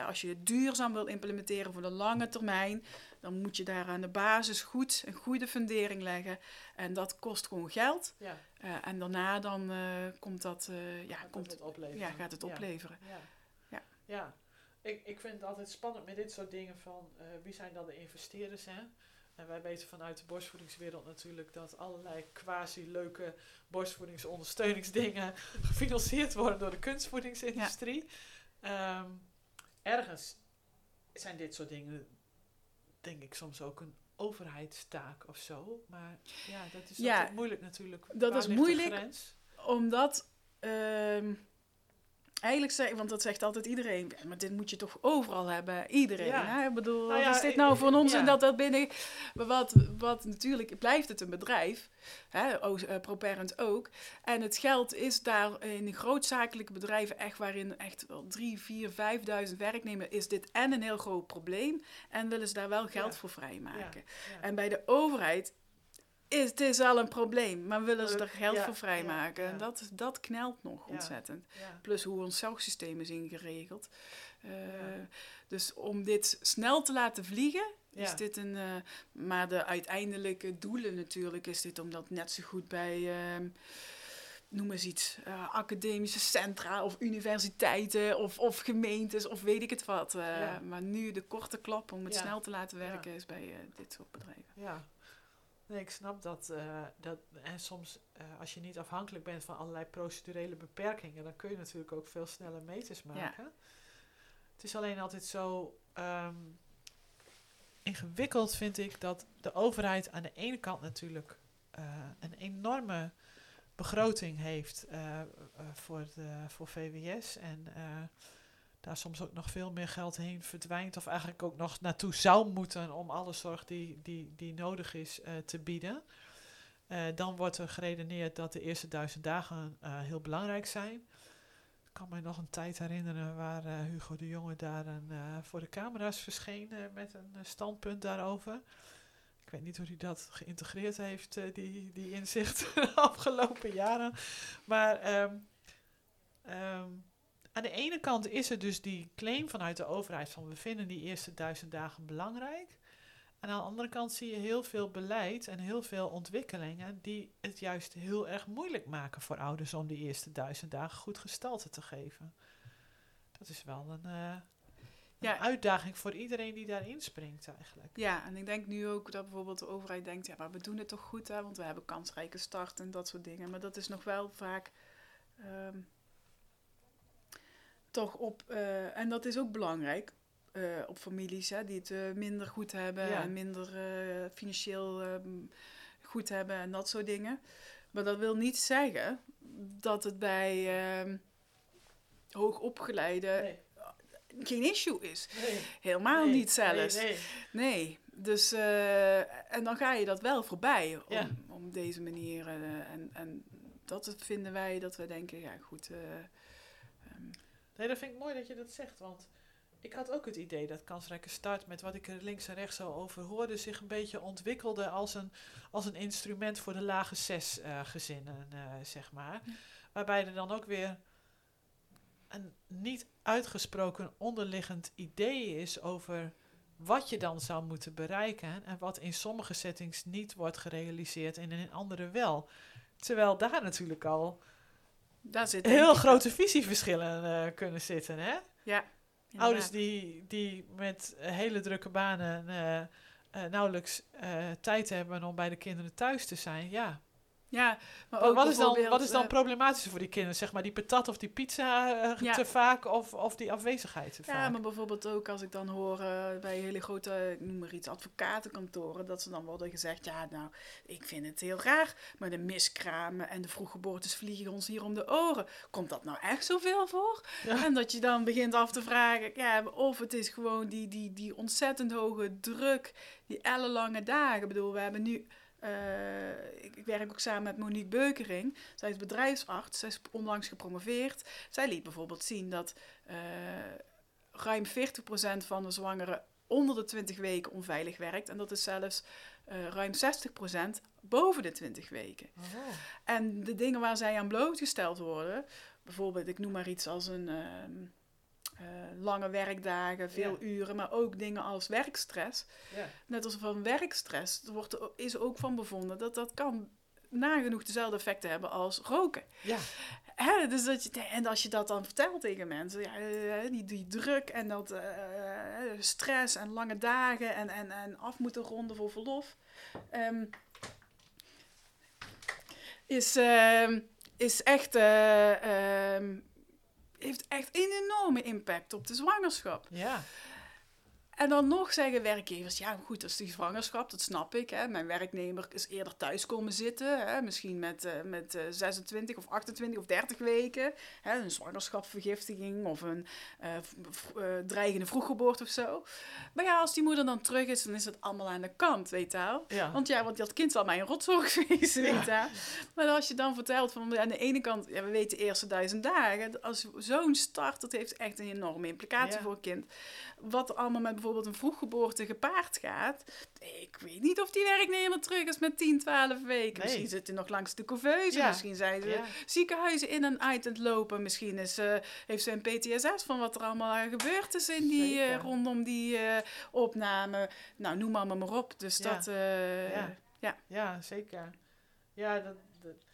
als je het duurzaam wil implementeren voor de lange termijn, dan moet je daar aan de basis goed een goede fundering leggen. En dat kost gewoon geld. Ja. Uh, en daarna dan komt dat, ja, gaat komt, het opleveren. Ja, gaat het opleveren. Ja. Ja, ik, ik vind het altijd spannend met dit soort dingen van uh, wie zijn dan de investeerders, hè? En wij weten vanuit de borstvoedingswereld natuurlijk dat allerlei quasi-leuke borstvoedingsondersteuningsdingen *laughs* gefinancierd worden door de kunstvoedingsindustrie. Ja. Um, ergens zijn dit soort dingen, denk ik, soms ook een overheidstaak of zo. Maar ja, dat is ja, moeilijk natuurlijk. Dat is moeilijk, omdat... Uh, Eigenlijk zeg want dat zegt altijd iedereen, maar dit moet je toch overal hebben, iedereen. Hè? Ik bedoel, nou ja, wat is dit nou voor ons en dat dat binnen... Maar wat, wat natuurlijk, blijft het een bedrijf, hè? Uh, ProParent ook. En het geld is daar in grootzakelijke bedrijven echt waarin echt wel drie, vier, vijfduizend werknemers is dit en een heel groot probleem en willen ze daar wel geld voor vrijmaken. En bij de overheid is, het is al een probleem, maar willen ze er geld voor vrijmaken? Ja, Dat, dat knelt nog ontzettend. Plus hoe ons zorgsysteem is ingeregeld. Uh, dus om dit snel te laten vliegen, is dit een. Uh, maar de uiteindelijke doelen natuurlijk is dit om dat net zo goed bij. Uh, noem eens iets, uh, academische centra of universiteiten of, of gemeentes of weet ik het wat. Maar nu de korte klap om het snel te laten werken is bij dit soort bedrijven. Ja, Nee, ik snap dat. Uh, dat en soms, uh, als je niet afhankelijk bent van allerlei procedurele beperkingen, dan kun je natuurlijk ook veel sneller meters maken. Ja. Het is alleen altijd zo um, ingewikkeld, vind ik, dat de overheid aan de ene kant natuurlijk uh, een enorme begroting heeft voor, de, voor VWS. En daar soms ook nog veel meer geld heen verdwijnt. Of eigenlijk ook nog naartoe zou moeten om alle zorg die, die, die nodig is uh, te bieden. Uh, dan wordt er geredeneerd dat de eerste duizend dagen uh, heel belangrijk zijn. Ik kan me nog een tijd herinneren waar Hugo de Jonge daar een, voor de camera's verscheen met een standpunt daarover. Ik weet niet hoe hij dat geïntegreerd heeft, die, die inzicht *laughs* de afgelopen jaren. Maar um, aan de ene kant is er dus die claim vanuit de overheid van we vinden die eerste duizend dagen belangrijk. En aan de andere kant zie je heel veel beleid en heel veel ontwikkelingen die het juist heel erg moeilijk maken voor ouders om die eerste duizend dagen goed gestalte te geven. Dat is wel een, uh, ja. uitdaging voor iedereen die daarin springt eigenlijk. Ja, en ik denk nu ook dat bijvoorbeeld de overheid denkt, ja, maar we doen het toch goed, hè, want we hebben kansrijke start en dat soort dingen. Maar dat is nog wel vaak um, toch op, uh, en dat is ook belangrijk, uh, op families hè, die het uh, minder goed hebben ja. en minder financieel um, goed hebben en dat soort dingen. Maar dat wil niet zeggen dat het bij uh, hoogopgeleide nee. geen issue is. Nee. Helemaal nee. niet zelfs. Nee. Dus, en dan ga je dat wel voorbij om, ja. om deze manier. en, en dat vinden wij dat we denken, ja goed, Nee, dat vind ik mooi dat je dat zegt, want ik had ook het idee dat kansrijke start, met wat ik er links en rechts zo over hoorde, zich een beetje ontwikkelde als een, als een instrument voor de lage zes uh, gezinnen, uh, zeg maar. Waarbij er dan ook weer een niet uitgesproken onderliggend idee is over wat je dan zou moeten bereiken en wat in sommige settings niet wordt gerealiseerd en in andere wel. Terwijl daar natuurlijk al daar zit heel grote visieverschillen uh, kunnen zitten. Hè? Ja. Ouders die, die met hele drukke banen uh, uh, nauwelijks tijd hebben om bij de kinderen thuis te zijn. Ja, Ja, maar Wat, ook wat is dan, wat is dan eh, problematisch voor die kinderen? Zeg maar die patat of die pizza eh, Ja. te vaak of, of die afwezigheid te Ja, vaak? maar bijvoorbeeld ook als ik dan hoor eh, bij hele grote, ik noem maar iets, advocatenkantoren, dat ze dan worden gezegd, ja nou, ik vind het heel raar, maar de miskramen en de vroeggeboortes vliegen ons hier om de oren. Komt dat nou echt zoveel voor? Ja. En dat je dan begint af te vragen, ja, of het is gewoon die, die, die ontzettend hoge druk, die ellenlange dagen. Ik bedoel, we hebben nu... eh, ik, ik werk ook samen met Monique Beukering. Zij is bedrijfsarts. Zij is onlangs gepromoveerd. Zij liet bijvoorbeeld zien dat eh, ruim 40% van de zwangeren onder de 20 weken onveilig werkt. En dat is zelfs eh, ruim 60% boven de 20 weken. Oh. En de dingen waar zij aan blootgesteld worden, bijvoorbeeld, ik noem maar iets als een ehm, eh, lange werkdagen, veel Ja. uren, maar ook dingen als werkstress. Ja. Net als van werkstress er wordt, er- is ook van bevonden dat dat kan nagenoeg dezelfde effecten hebben als roken. Ja. Hè, dus dat je, en als je dat dan vertelt tegen mensen, ja, eh, die, die druk en dat eh, stress en lange dagen en, en, en af moeten ronden voor verlof, ehm, is, ehm, is echt, eh, ehm, heeft echt een enorme impact op de zwangerschap. Ja. En dan nog zeggen werkgevers, ja goed, dat is die zwangerschap, dat snap ik. Hè. Mijn werknemer is eerder thuis komen zitten, hè, misschien met, eh, met eh, 26 of 28 of 30 weken. Hè, een zwangerschapsvergiftiging of een eh, eh, dreigende vroeggeboorte of zo. Maar ja, als die moeder dan terug is, dan is het allemaal aan de kant, weet je wel. Ja. Want ja, want dat kind zal mij een rotzorg *laughs* geweest, weet je. Maar als je dan vertelt van aan de ene kant, ja, we weten de eerste duizend dagen, als zo'n start, dat heeft echt een enorme implicatie Ja. voor een kind. Wat allemaal met bijvoorbeeld een vroeggeboorte gepaard gaat, ik weet niet of die werknemer terug is met 10, 12 weken. Nee. Misschien zit hij nog langs de couveuse, Ja. misschien zijn ze Ja. ziekenhuizen in en uit aan het lopen. Misschien is, eh, heeft ze een PTSS van wat er allemaal aan gebeurd is in die, eh, rondom die eh, opname. Nou, noem maar maar op. Dus Ja. dat, Ja. ja. Zeker. Ja, dat, dat-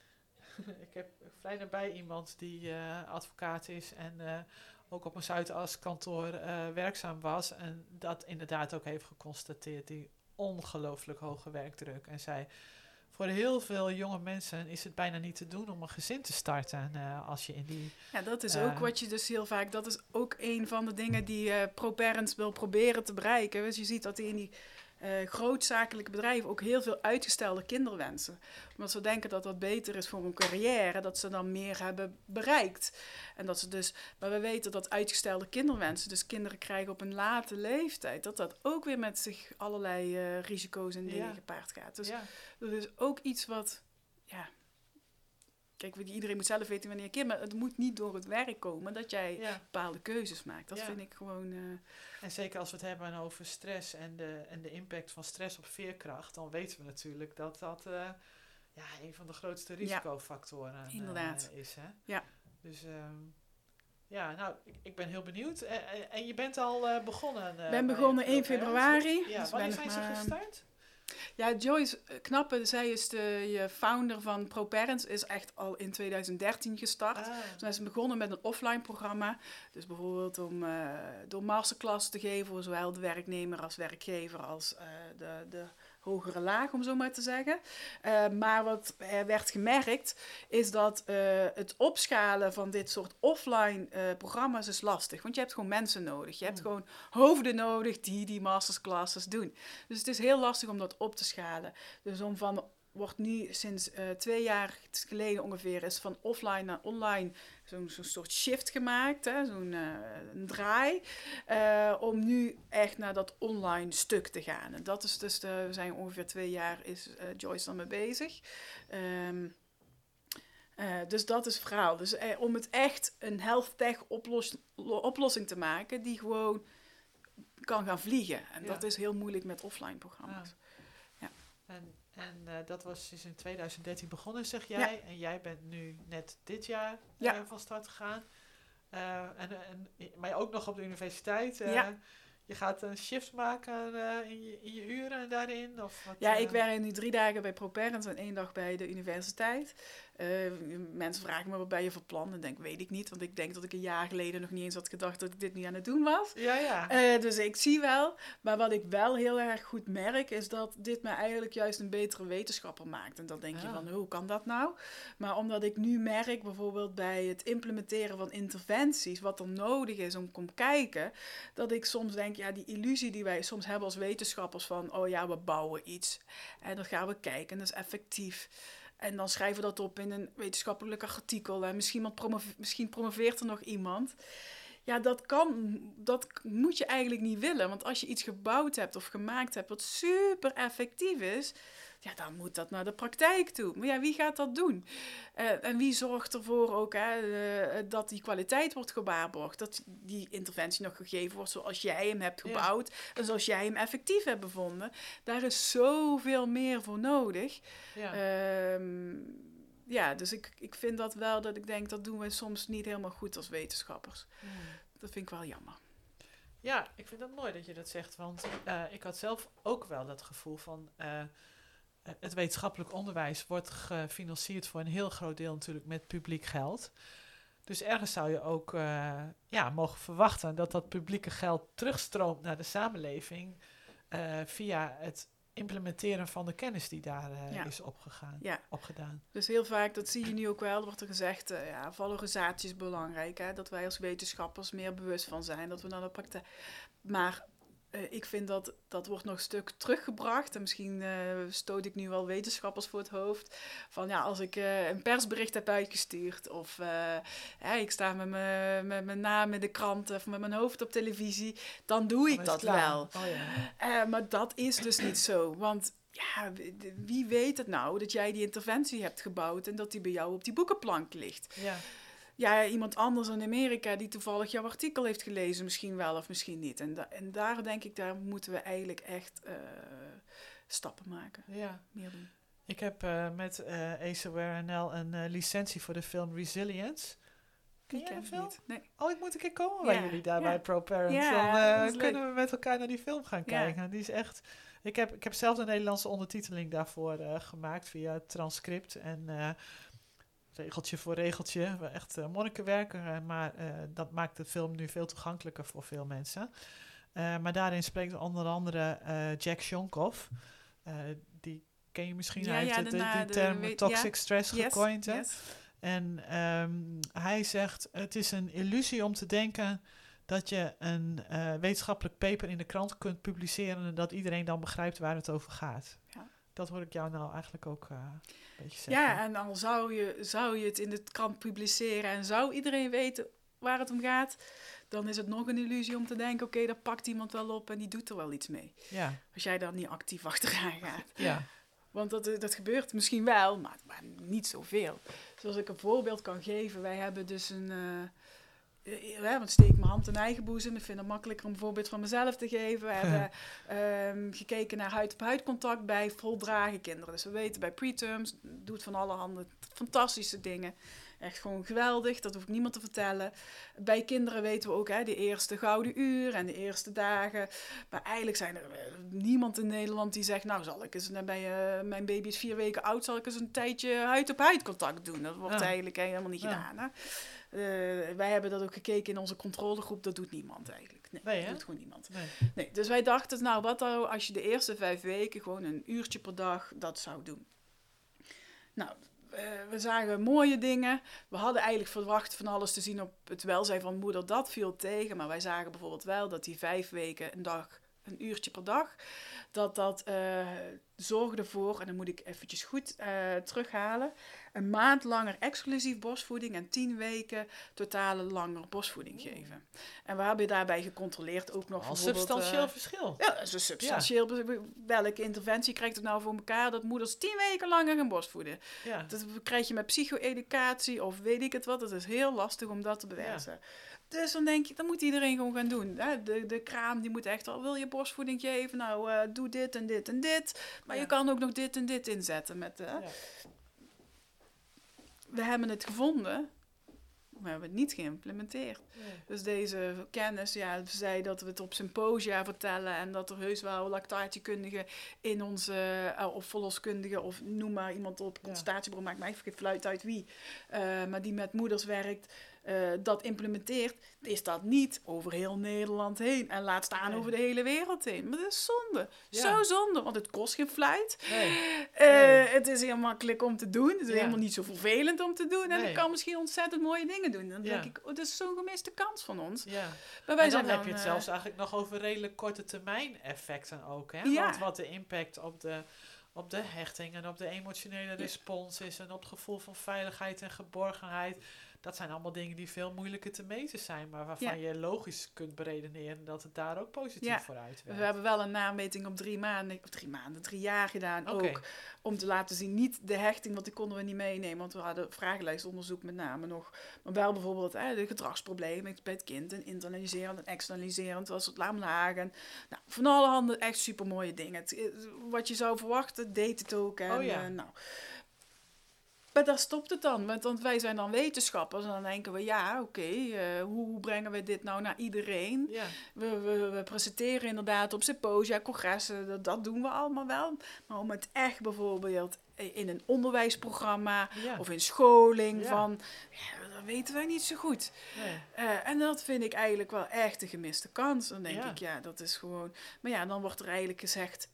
*laughs* ik heb vrij nabij iemand die advocaat is en ook op een Zuidas-kantoor eh, werkzaam was. En dat inderdaad ook heeft geconstateerd, die ongelooflijk hoge werkdruk. En zei, voor heel veel jonge mensen is het bijna niet te doen om een gezin te starten eh, als je in die... Ja, dat is Eh. ook wat je dus heel vaak, dat is ook een van de dingen die eh ProParents wil proberen te bereiken. Dus je ziet dat die in die eh grootzakelijke bedrijven ook heel veel uitgestelde kinderwensen. Omdat ze denken dat dat beter is voor hun carrière, dat ze dan meer hebben bereikt. En dat ze dus, maar we weten dat uitgestelde kinderwensen, dus kinderen krijgen op een late leeftijd, dat dat ook weer met zich allerlei eh, risico's en dingen Ja. gepaard gaat. Dus ja, dat is ook iets wat, ja. Kijk, iedereen moet zelf weten wanneer je kind, maar het moet niet door het werk komen dat jij ja. bepaalde keuzes maakt. Dat Ja. vind ik gewoon. eh, En zeker als we het hebben over stress en de, en de impact van stress op veerkracht, dan weten we natuurlijk dat dat eh, ja, een van de grootste risicofactoren eh, Inderdaad. is. Hè? Ja. Dus ehm, ja, nou, ik, ik ben heel benieuwd. Eh, en je bent al begonnen? Ik ben begonnen Pro 1 Parents. februari. Ja, Dus wanneer zijn ze maar- gestart? Ja, Joyce eh, Knappe, zij is de je founder van ProParents, is echt al in 2013 gestart. Ah, Toen zijn ze begonnen met een offline programma. Dus bijvoorbeeld om uh, door masterclass te geven voor zowel de werknemer als werkgever als uh, de, de hogere laag, om zo maar te zeggen. Uh, maar wat er werd gemerkt, is dat uh, het opschalen van dit soort offline uh, programma's is lastig. Want je hebt gewoon mensen nodig. Je hebt Mm. gewoon hoofden nodig die die masterclasses doen. Dus het is heel lastig om dat op te schalen. Dus om van wordt nu sinds twee jaar geleden ongeveer is van offline naar online zo'n zo soort shift gemaakt, zo'n uh, draai, uh, om nu echt naar dat online stuk te gaan. En dat is dus, de, we zijn ongeveer twee jaar is uh, Joyce dan mee bezig. Um, uh, dus dat is het verhaal. Dus om het echt een health tech oplos oplossing te maken die gewoon kan gaan vliegen. En ja. dat is heel moeilijk met offline programma's. Ja. ja. En, en uh, dat was dus in 2013 begonnen, zeg jij. Ja. En jij bent nu net dit jaar ja. uh, van start gegaan. Uh, en, en, maar ook nog op de universiteit. Ja. Je gaat een shift maken in, je, in je uren daarin? Of wat, ja, ik werk nu drie dagen bij ProParents en één dag bij de universiteit. Eh, mensen vragen me wat ben je voor plan? Dan denk weet ik niet. Want ik denk dat ik een jaar geleden nog niet eens had gedacht dat ik dit niet aan het doen was. Ja, ja. Eh, dus ik zie wel. Maar wat ik wel heel erg goed merk, is dat dit me eigenlijk juist een betere wetenschapper maakt. En dan denk je Ja. van, hoe kan dat nou? Maar omdat ik nu merk, bijvoorbeeld bij het implementeren van interventies, wat er nodig is om te komen kijken, dat ik soms denk, ja, die illusie die wij soms hebben als wetenschappers van, oh ja, we bouwen iets. En dan gaan we kijken en dat is effectief. En dan schrijven we dat op in een wetenschappelijk artikel. En misschien, iemand promove- misschien promoveert er nog iemand. Ja, dat kan, dat moet je eigenlijk niet willen. Want als je iets gebouwd hebt of gemaakt hebt wat super effectief is, ja, dan moet dat naar de praktijk toe. Maar ja, wie gaat dat doen? Eh, en wie zorgt ervoor ook hè, eh, dat die kwaliteit wordt gewaarborgd? Dat die interventie nog gegeven wordt zoals jij hem hebt Ja. gebouwd en zoals jij hem effectief hebt bevonden. Daar is zoveel meer voor nodig. ja. Ehm, ja, dus ik, ik vind dat wel dat ik denk dat doen we soms niet helemaal goed als wetenschappers. Hmm. Dat vind ik wel jammer. Ja, ik vind het mooi dat je dat zegt, want eh, ik had zelf ook wel dat gevoel van het wetenschappelijk onderwijs wordt gefinancierd voor een heel groot deel natuurlijk met publiek geld. Dus ergens zou je ook eh, ja, mogen verwachten dat dat publieke geld terugstroomt naar de samenleving eh, via het implementeren van de kennis die daar eh, Ja. is opgegaan, Ja. opgedaan. Dus heel vaak, dat zie je nu ook wel, er wordt er gezegd, ja, valorisatie is belangrijk. Hè? Dat wij als wetenschappers meer bewust van zijn, dat we naar de praktijk... Maar eh, ik vind dat dat wordt nog een stuk teruggebracht. En misschien eh, stoot ik nu wel wetenschappers voor het hoofd. Van ja, als ik eh, een persbericht heb uitgestuurd... of ik sta met mijn met mijn naam in de krant of met mijn hoofd op televisie... dan doe ik het dat klaar. wel. Oh, ja. Maar dat is dus niet zo. Want ja, wie- wie weet het nou dat jij die interventie hebt gebouwd en dat die bij jou op die boekenplank ligt? ja. Ja, iemand anders in Amerika die toevallig jouw artikel heeft gelezen, misschien wel of misschien niet. En, da- en daar denk ik, daar moeten we eigenlijk echt eh, stappen maken. ja. Meer doen. Ik heb eh, met eh AceWare NL een licentie voor de film Resilience. Ken Die jij de film? niet. Nee. Oh, ik moet een keer komen bij Ja, jullie daar ja. bij ProParents. Ja, Dan kunnen we met elkaar naar die film gaan kijken. Die is echt... Ik heb, ik heb zelf de Nederlandse ondertiteling daarvoor gemaakt via het transcript. En regeltje voor regeltje. Echt uh, monnikenwerk. eh, maar eh, dat maakt de film nu veel toegankelijker voor veel mensen. Eh, maar daarin spreekt onder andere eh, Jack Shonkoff. Eh, die ken je misschien. Ja, ja, de, die term toxic ja. stress Yes, gecoind. yes. En ehm, hij zegt: Het is een illusie om te denken dat je een eh, wetenschappelijk paper in de krant kunt publiceren en dat iedereen dan begrijpt waar het over gaat. Ja. Dat hoor ik jou nou eigenlijk ook eh, beetje zeggen. Ja, en dan zou je, zou je het in de krant publiceren en zou iedereen weten waar het om gaat, dan is het nog een illusie om te denken, oké, daar pakt iemand wel op en die doet er wel iets mee. ja, Als jij daar niet actief achteraan gaat. ja. Want dat, eh, dat gebeurt misschien wel, maar, maar niet zoveel. Zoals ik een voorbeeld kan geven, wij hebben dus een... eh, eh, want steek mijn hand in eigen boezem. Ik vind het makkelijker om een voorbeeld van mezelf te geven. We *laughs* hebben ehm, gekeken naar huid-op-huid contact bij voldragen kinderen. Dus we weten bij preterms, doet van alle handen fantastische dingen. Echt gewoon geweldig, dat hoef ik niemand te vertellen. Bij kinderen weten we ook hè, de eerste gouden uur en de eerste dagen. Maar eigenlijk zijn er eh, niemand in Nederland die zegt... nou, zal ik eens, eh, bij, mijn baby is vier weken oud... zal ik eens een tijdje huid-op-huid contact doen. Dat wordt Ja. eigenlijk helemaal niet Ja. gedaan. Hè? Eh, wij hebben dat ook gekeken in onze controlegroep. Dat doet niemand eigenlijk. Nee, Nee, dat doet gewoon niemand. Nee. Nee, dus wij dachten, nou, wat nou als je de eerste vijf weken gewoon een uurtje per dag dat zou doen? Nou, eh, we zagen mooie dingen. We hadden eigenlijk verwacht van alles te zien op het welzijn van moeder. Dat viel tegen. Maar wij zagen bijvoorbeeld wel dat die vijf weken een dag, een uurtje per dag, dat dat eh, zorgde voor, en dan moet ik eventjes goed eh, terughalen, een maand langer exclusief borstvoeding en tien weken totale langer borstvoeding geven. En we hebben daarbij gecontroleerd ook nog Al bijvoorbeeld, substantieel eh, verschil. ja, dat is een substantieel. Welke interventie krijgt het nou voor elkaar dat moeders tien weken langer gaan borstvoeden? Ja. Dat krijg je met psycho-educatie of weet ik het wat. Het is heel lastig om dat te bewijzen. Dus dan denk je, dat moet iedereen gewoon gaan doen. Hè? De, de kraam die moet echt al, wil je borstvoeding geven? Nou, eh, doe dit en dit en dit. Maar Ja. je kan ook nog dit en dit inzetten. Met, eh, Ja. We hebben het gevonden we hebben het niet geïmplementeerd. Dus deze kennis, ja, zei dat we het op symposia vertellen en dat er heus wel lactatiekundigen in onze, uh, of verloskundigen, of noem maar iemand op consultatiebureau, maakt mij even fluit uit wie, maar die met moeders werkt, uh, dat implementeert, is dat niet over heel Nederland heen. En laat staan over de hele wereld heen. Maar dat is zonde. Zo zonde, want het kost geen fluit. Nee. Uh, Het is heel makkelijk om te doen. Het is helemaal niet zo vervelend om te doen. En ik kan misschien ontzettend mooie dingen doen. Dan denk ik, oh, dat is zo'n gemiste kans van ons. Ja. Maar wij en dan, dan heb je het uh, zelfs eigenlijk nog over redelijk korte termijn effecten ook. Hè? Want wat de impact op de op de hechting en op de emotionele respons is en op het gevoel van veiligheid en geborgenheid dat zijn allemaal dingen die veel moeilijker te meten zijn, maar waarvan je logisch kunt beredeneren dat het daar ook positief ja. voor uitwerkt. We hebben wel een nameting op drie maanden, drie maanden, drie jaar gedaan ook. Om te laten zien, niet de hechting, want die konden we niet meenemen, want we hadden vragenlijstonderzoek met name nog. Maar wel bijvoorbeeld hè, de gedragsproblemen bij het kind, en internaliserend en externaliserend, was het laamlagen. Nou, van alle handen echt super mooie dingen. wat je zou verwachten, deed het ook. En, oh ja. Uh, nou, maar daar stopt het dan, want, wij zijn dan wetenschappers en dan denken we, ja, oké, okay, uh, hoe, hoe, brengen we dit nou naar iedereen? Ja. We, we, we, presenteren inderdaad op symposia, congressen, dat, dat, doen we allemaal wel. Maar om het echt bijvoorbeeld in een onderwijsprogramma ja. of in scholing ja. van, ja, dat weten wij niet zo goed. Nee. Uh, en dat vind ik eigenlijk wel echt een gemiste kans. Dan denk ik, ja, dat is gewoon... Maar ja, dan wordt er eigenlijk gezegd,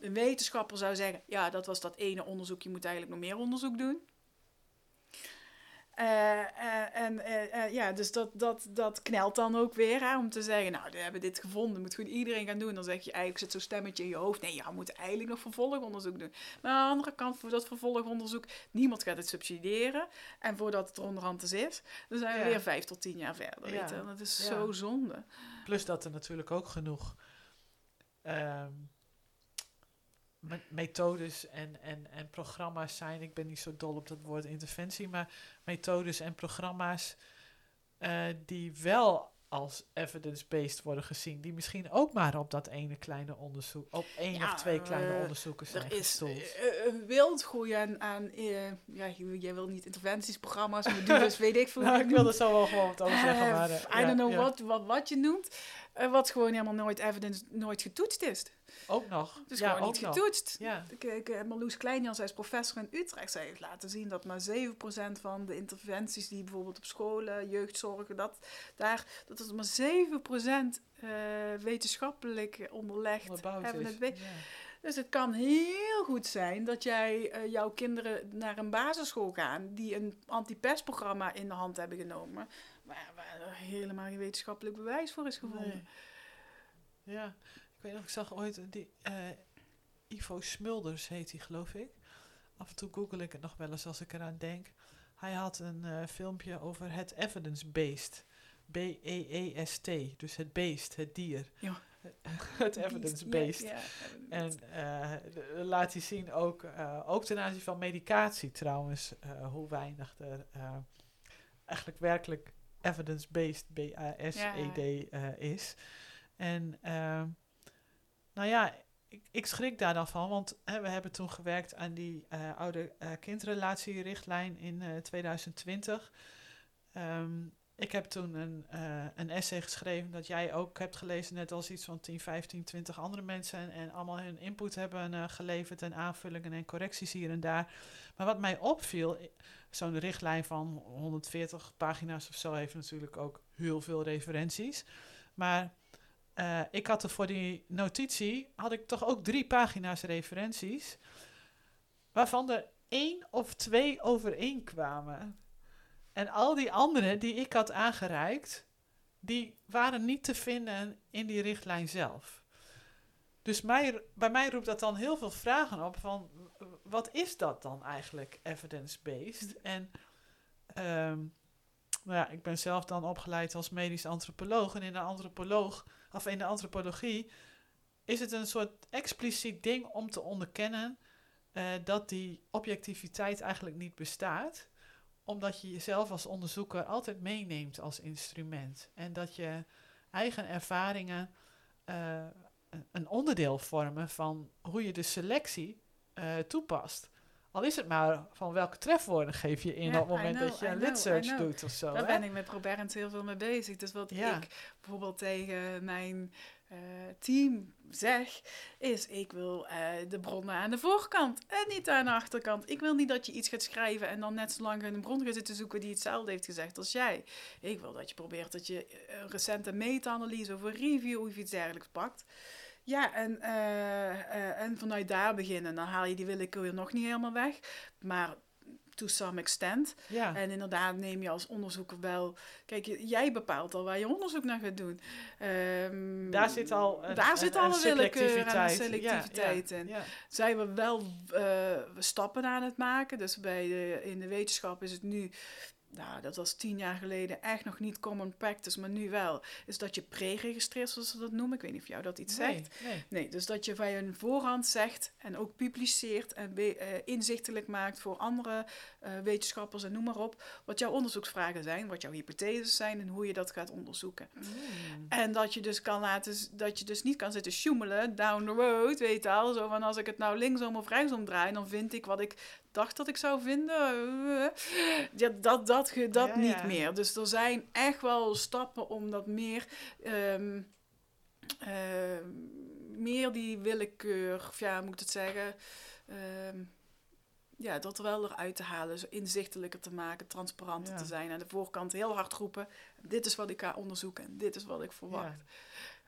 een wetenschapper zou zeggen, ja, dat was dat ene onderzoek, je moet eigenlijk nog meer onderzoek doen. Uh, uh, en uh, ja, dus dat, dat, dat knelt dan ook weer hè, om te zeggen, nou, we hebben dit gevonden, moet goed iedereen gaan doen. Dan zeg je eigenlijk, zit zo'n stemmetje in je hoofd, nee, ja, we moeten eigenlijk nog vervolgonderzoek doen. Maar aan de andere kant, voor dat vervolgonderzoek, niemand gaat het subsidiëren. En voordat het er onderhand is, dan zijn we weer vijf tot tien jaar verder. Ja. Weet je? Dat is ja. zo zonde. Plus dat er natuurlijk ook genoeg... Um methodes en, en, en programma's zijn. Ik ben niet zo dol op dat woord interventie, maar methodes en programma's uh, die wel als evidence-based worden gezien, die misschien ook maar op dat ene kleine onderzoek, op één ja, of twee kleine uh, onderzoeken zijn er is uh, een wildgroei aan, aan ja, jij wil niet interventies, programma's, maar dus weet ik veel. *laughs* nou, ik wil er zo wel gewoon wat over zeggen, maar... I don't know wat, wat, wat je noemt, wat gewoon helemaal nooit evidence, nooit getoetst is. Ook nog. Dus ja, gewoon niet getoetst. Ja. Ik, ik, Marloes Kleinjans, zij is professor in Utrecht. Zij heeft laten zien dat maar 7% van de interventies die bijvoorbeeld op scholen, jeugdzorgen, dat, daar, dat is maar 7% uh, wetenschappelijk onderlegd hebben. Het ja. Dus het kan heel goed zijn dat jij uh, jouw kinderen naar een basisschool gaan die een antipestprogramma in de hand hebben genomen, waar, waar er helemaal geen wetenschappelijk bewijs voor is gevonden. Nee. Ja, ik weet nog, ik zag ooit die uh, Ivo Smulders heet hij, geloof ik. Af en toe google ik het nog wel eens als ik eraan denk. Hij had een uh, filmpje over het evidence-based. B-E-E-S-T. Dus het beest, het dier. Ja. *laughs* het evidence-based. Ja, ja, en uh, laat hij zien ook, ook ten aanzien van medicatie trouwens, hoe weinig er eigenlijk werkelijk evidence-based, B-A-S-E-D, is. En ehm, nou ja, ik, ik, schrik daar dan van, want hè, we hebben toen gewerkt aan die uh, oude uh, kindrelatierichtlijn in uh, 2020. Um, ik heb toen een, een essay geschreven dat jij ook hebt gelezen, net als iets van 10, 15, 20 andere mensen. En, en allemaal hun input hebben geleverd en aanvullingen en correcties hier en daar. Maar wat mij opviel, zo'n richtlijn van 140 pagina's of zo heeft natuurlijk ook heel veel referenties. Maar uh, ik had er voor die notitie, had ik toch ook drie pagina's referenties, waarvan er één of twee overeenkwamen. En al die andere die ik had aangereikt, die waren niet te vinden in die richtlijn zelf. Dus mij, bij mij roept dat dan heel veel vragen op van, wat is dat dan eigenlijk, evidence-based? En um, nou ja, ik ben zelf dan opgeleid als medisch antropoloog. En in een antropoloog of in de antropologie, is het een soort expliciet ding om te onderkennen uh, dat die objectiviteit eigenlijk niet bestaat, omdat je jezelf als onderzoeker altijd meeneemt als instrument en dat je eigen ervaringen uh, een onderdeel vormen van hoe je de selectie uh, toepast. Al is het maar van welke trefwoorden geef je in Ja, op het moment know, dat je een know, lidsearch doet of zo. Daar hè? ben ik met ProBernd heel veel mee bezig. Dus wat Ja. ik bijvoorbeeld tegen mijn eh, team zeg, is ik wil eh, de bronnen aan de voorkant en niet aan de achterkant. Ik wil niet dat je iets gaat schrijven en dan net zo lang een bron gaat zitten zoeken die hetzelfde heeft gezegd als jij. Ik wil dat je probeert dat je een recente meta-analyse of een review of iets dergelijks pakt. Ja, en, eh, eh, en vanuit daar beginnen. Dan haal je die willekeur nog niet helemaal weg. Maar to some extent. Ja. En inderdaad neem je als onderzoeker wel... Kijk, jij bepaalt al waar je onderzoek naar gaat doen. Ehm, Daar zit al een, daar een- zit al een willekeur en selectiviteit. Ja, selectiviteit ja, in. Zijn we wel eh, stappen aan het maken. Dus bij de, in de wetenschap is het nu... Nou, dat was tien jaar geleden echt nog niet common practice, maar nu wel. Is dat je pre-registreert, zoals ze dat noemen. Ik weet niet of jou dat iets zegt. Nee, nee. Dus dat je bij een voorhand zegt en ook publiceert en eh, inzichtelijk maakt voor andere eh, wetenschappers en noem maar op, wat jouw onderzoeksvragen zijn, wat jouw hypotheses zijn en hoe je dat gaat onderzoeken. Mm. En dat je dus kan laten, dat je dus niet kan zitten sjoemelen down the road, weet je al, zo van als ik het nou linksom of rechtsom draai, dan vind ik wat ik dacht dat ik zou vinden. Ja, dat dat, dat Ja, niet ja. meer. Dus er zijn echt wel stappen om dat meer, ehm, ehm, meer die willekeur, of ja, moet ik het zeggen, ehm, ja, dat er wel eruit te halen, zo inzichtelijker te maken, transparanter Ja. te zijn. Aan de voorkant heel hard roepen, dit is wat ik ga onderzoeken en dit is wat ik verwacht.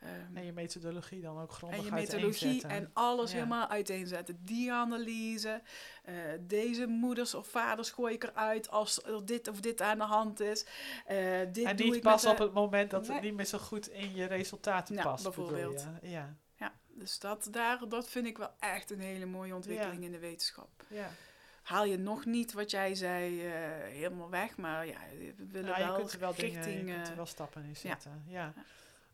Ehm, En je methodologie dan ook grondig en je methodologie en alles Ja. helemaal uiteenzetten. Die analyse, eh, deze moeders of vaders gooi ik eruit als er dit of dit aan de hand is. Eh, dit en doe niet ik pas op het moment dat Nee. het niet meer zo goed in je resultaten Nou, past. bedoel bijvoorbeeld. Ja. Ja, dus dat, daar, dat vind ik wel echt een hele mooie ontwikkeling in de wetenschap. Ja. Haal je nog niet wat jij zei eh, helemaal weg, maar ja, we willen Nou, je wel kunt er wel richting... dingen, je kunt er wel stappen in ja. zetten. Ja.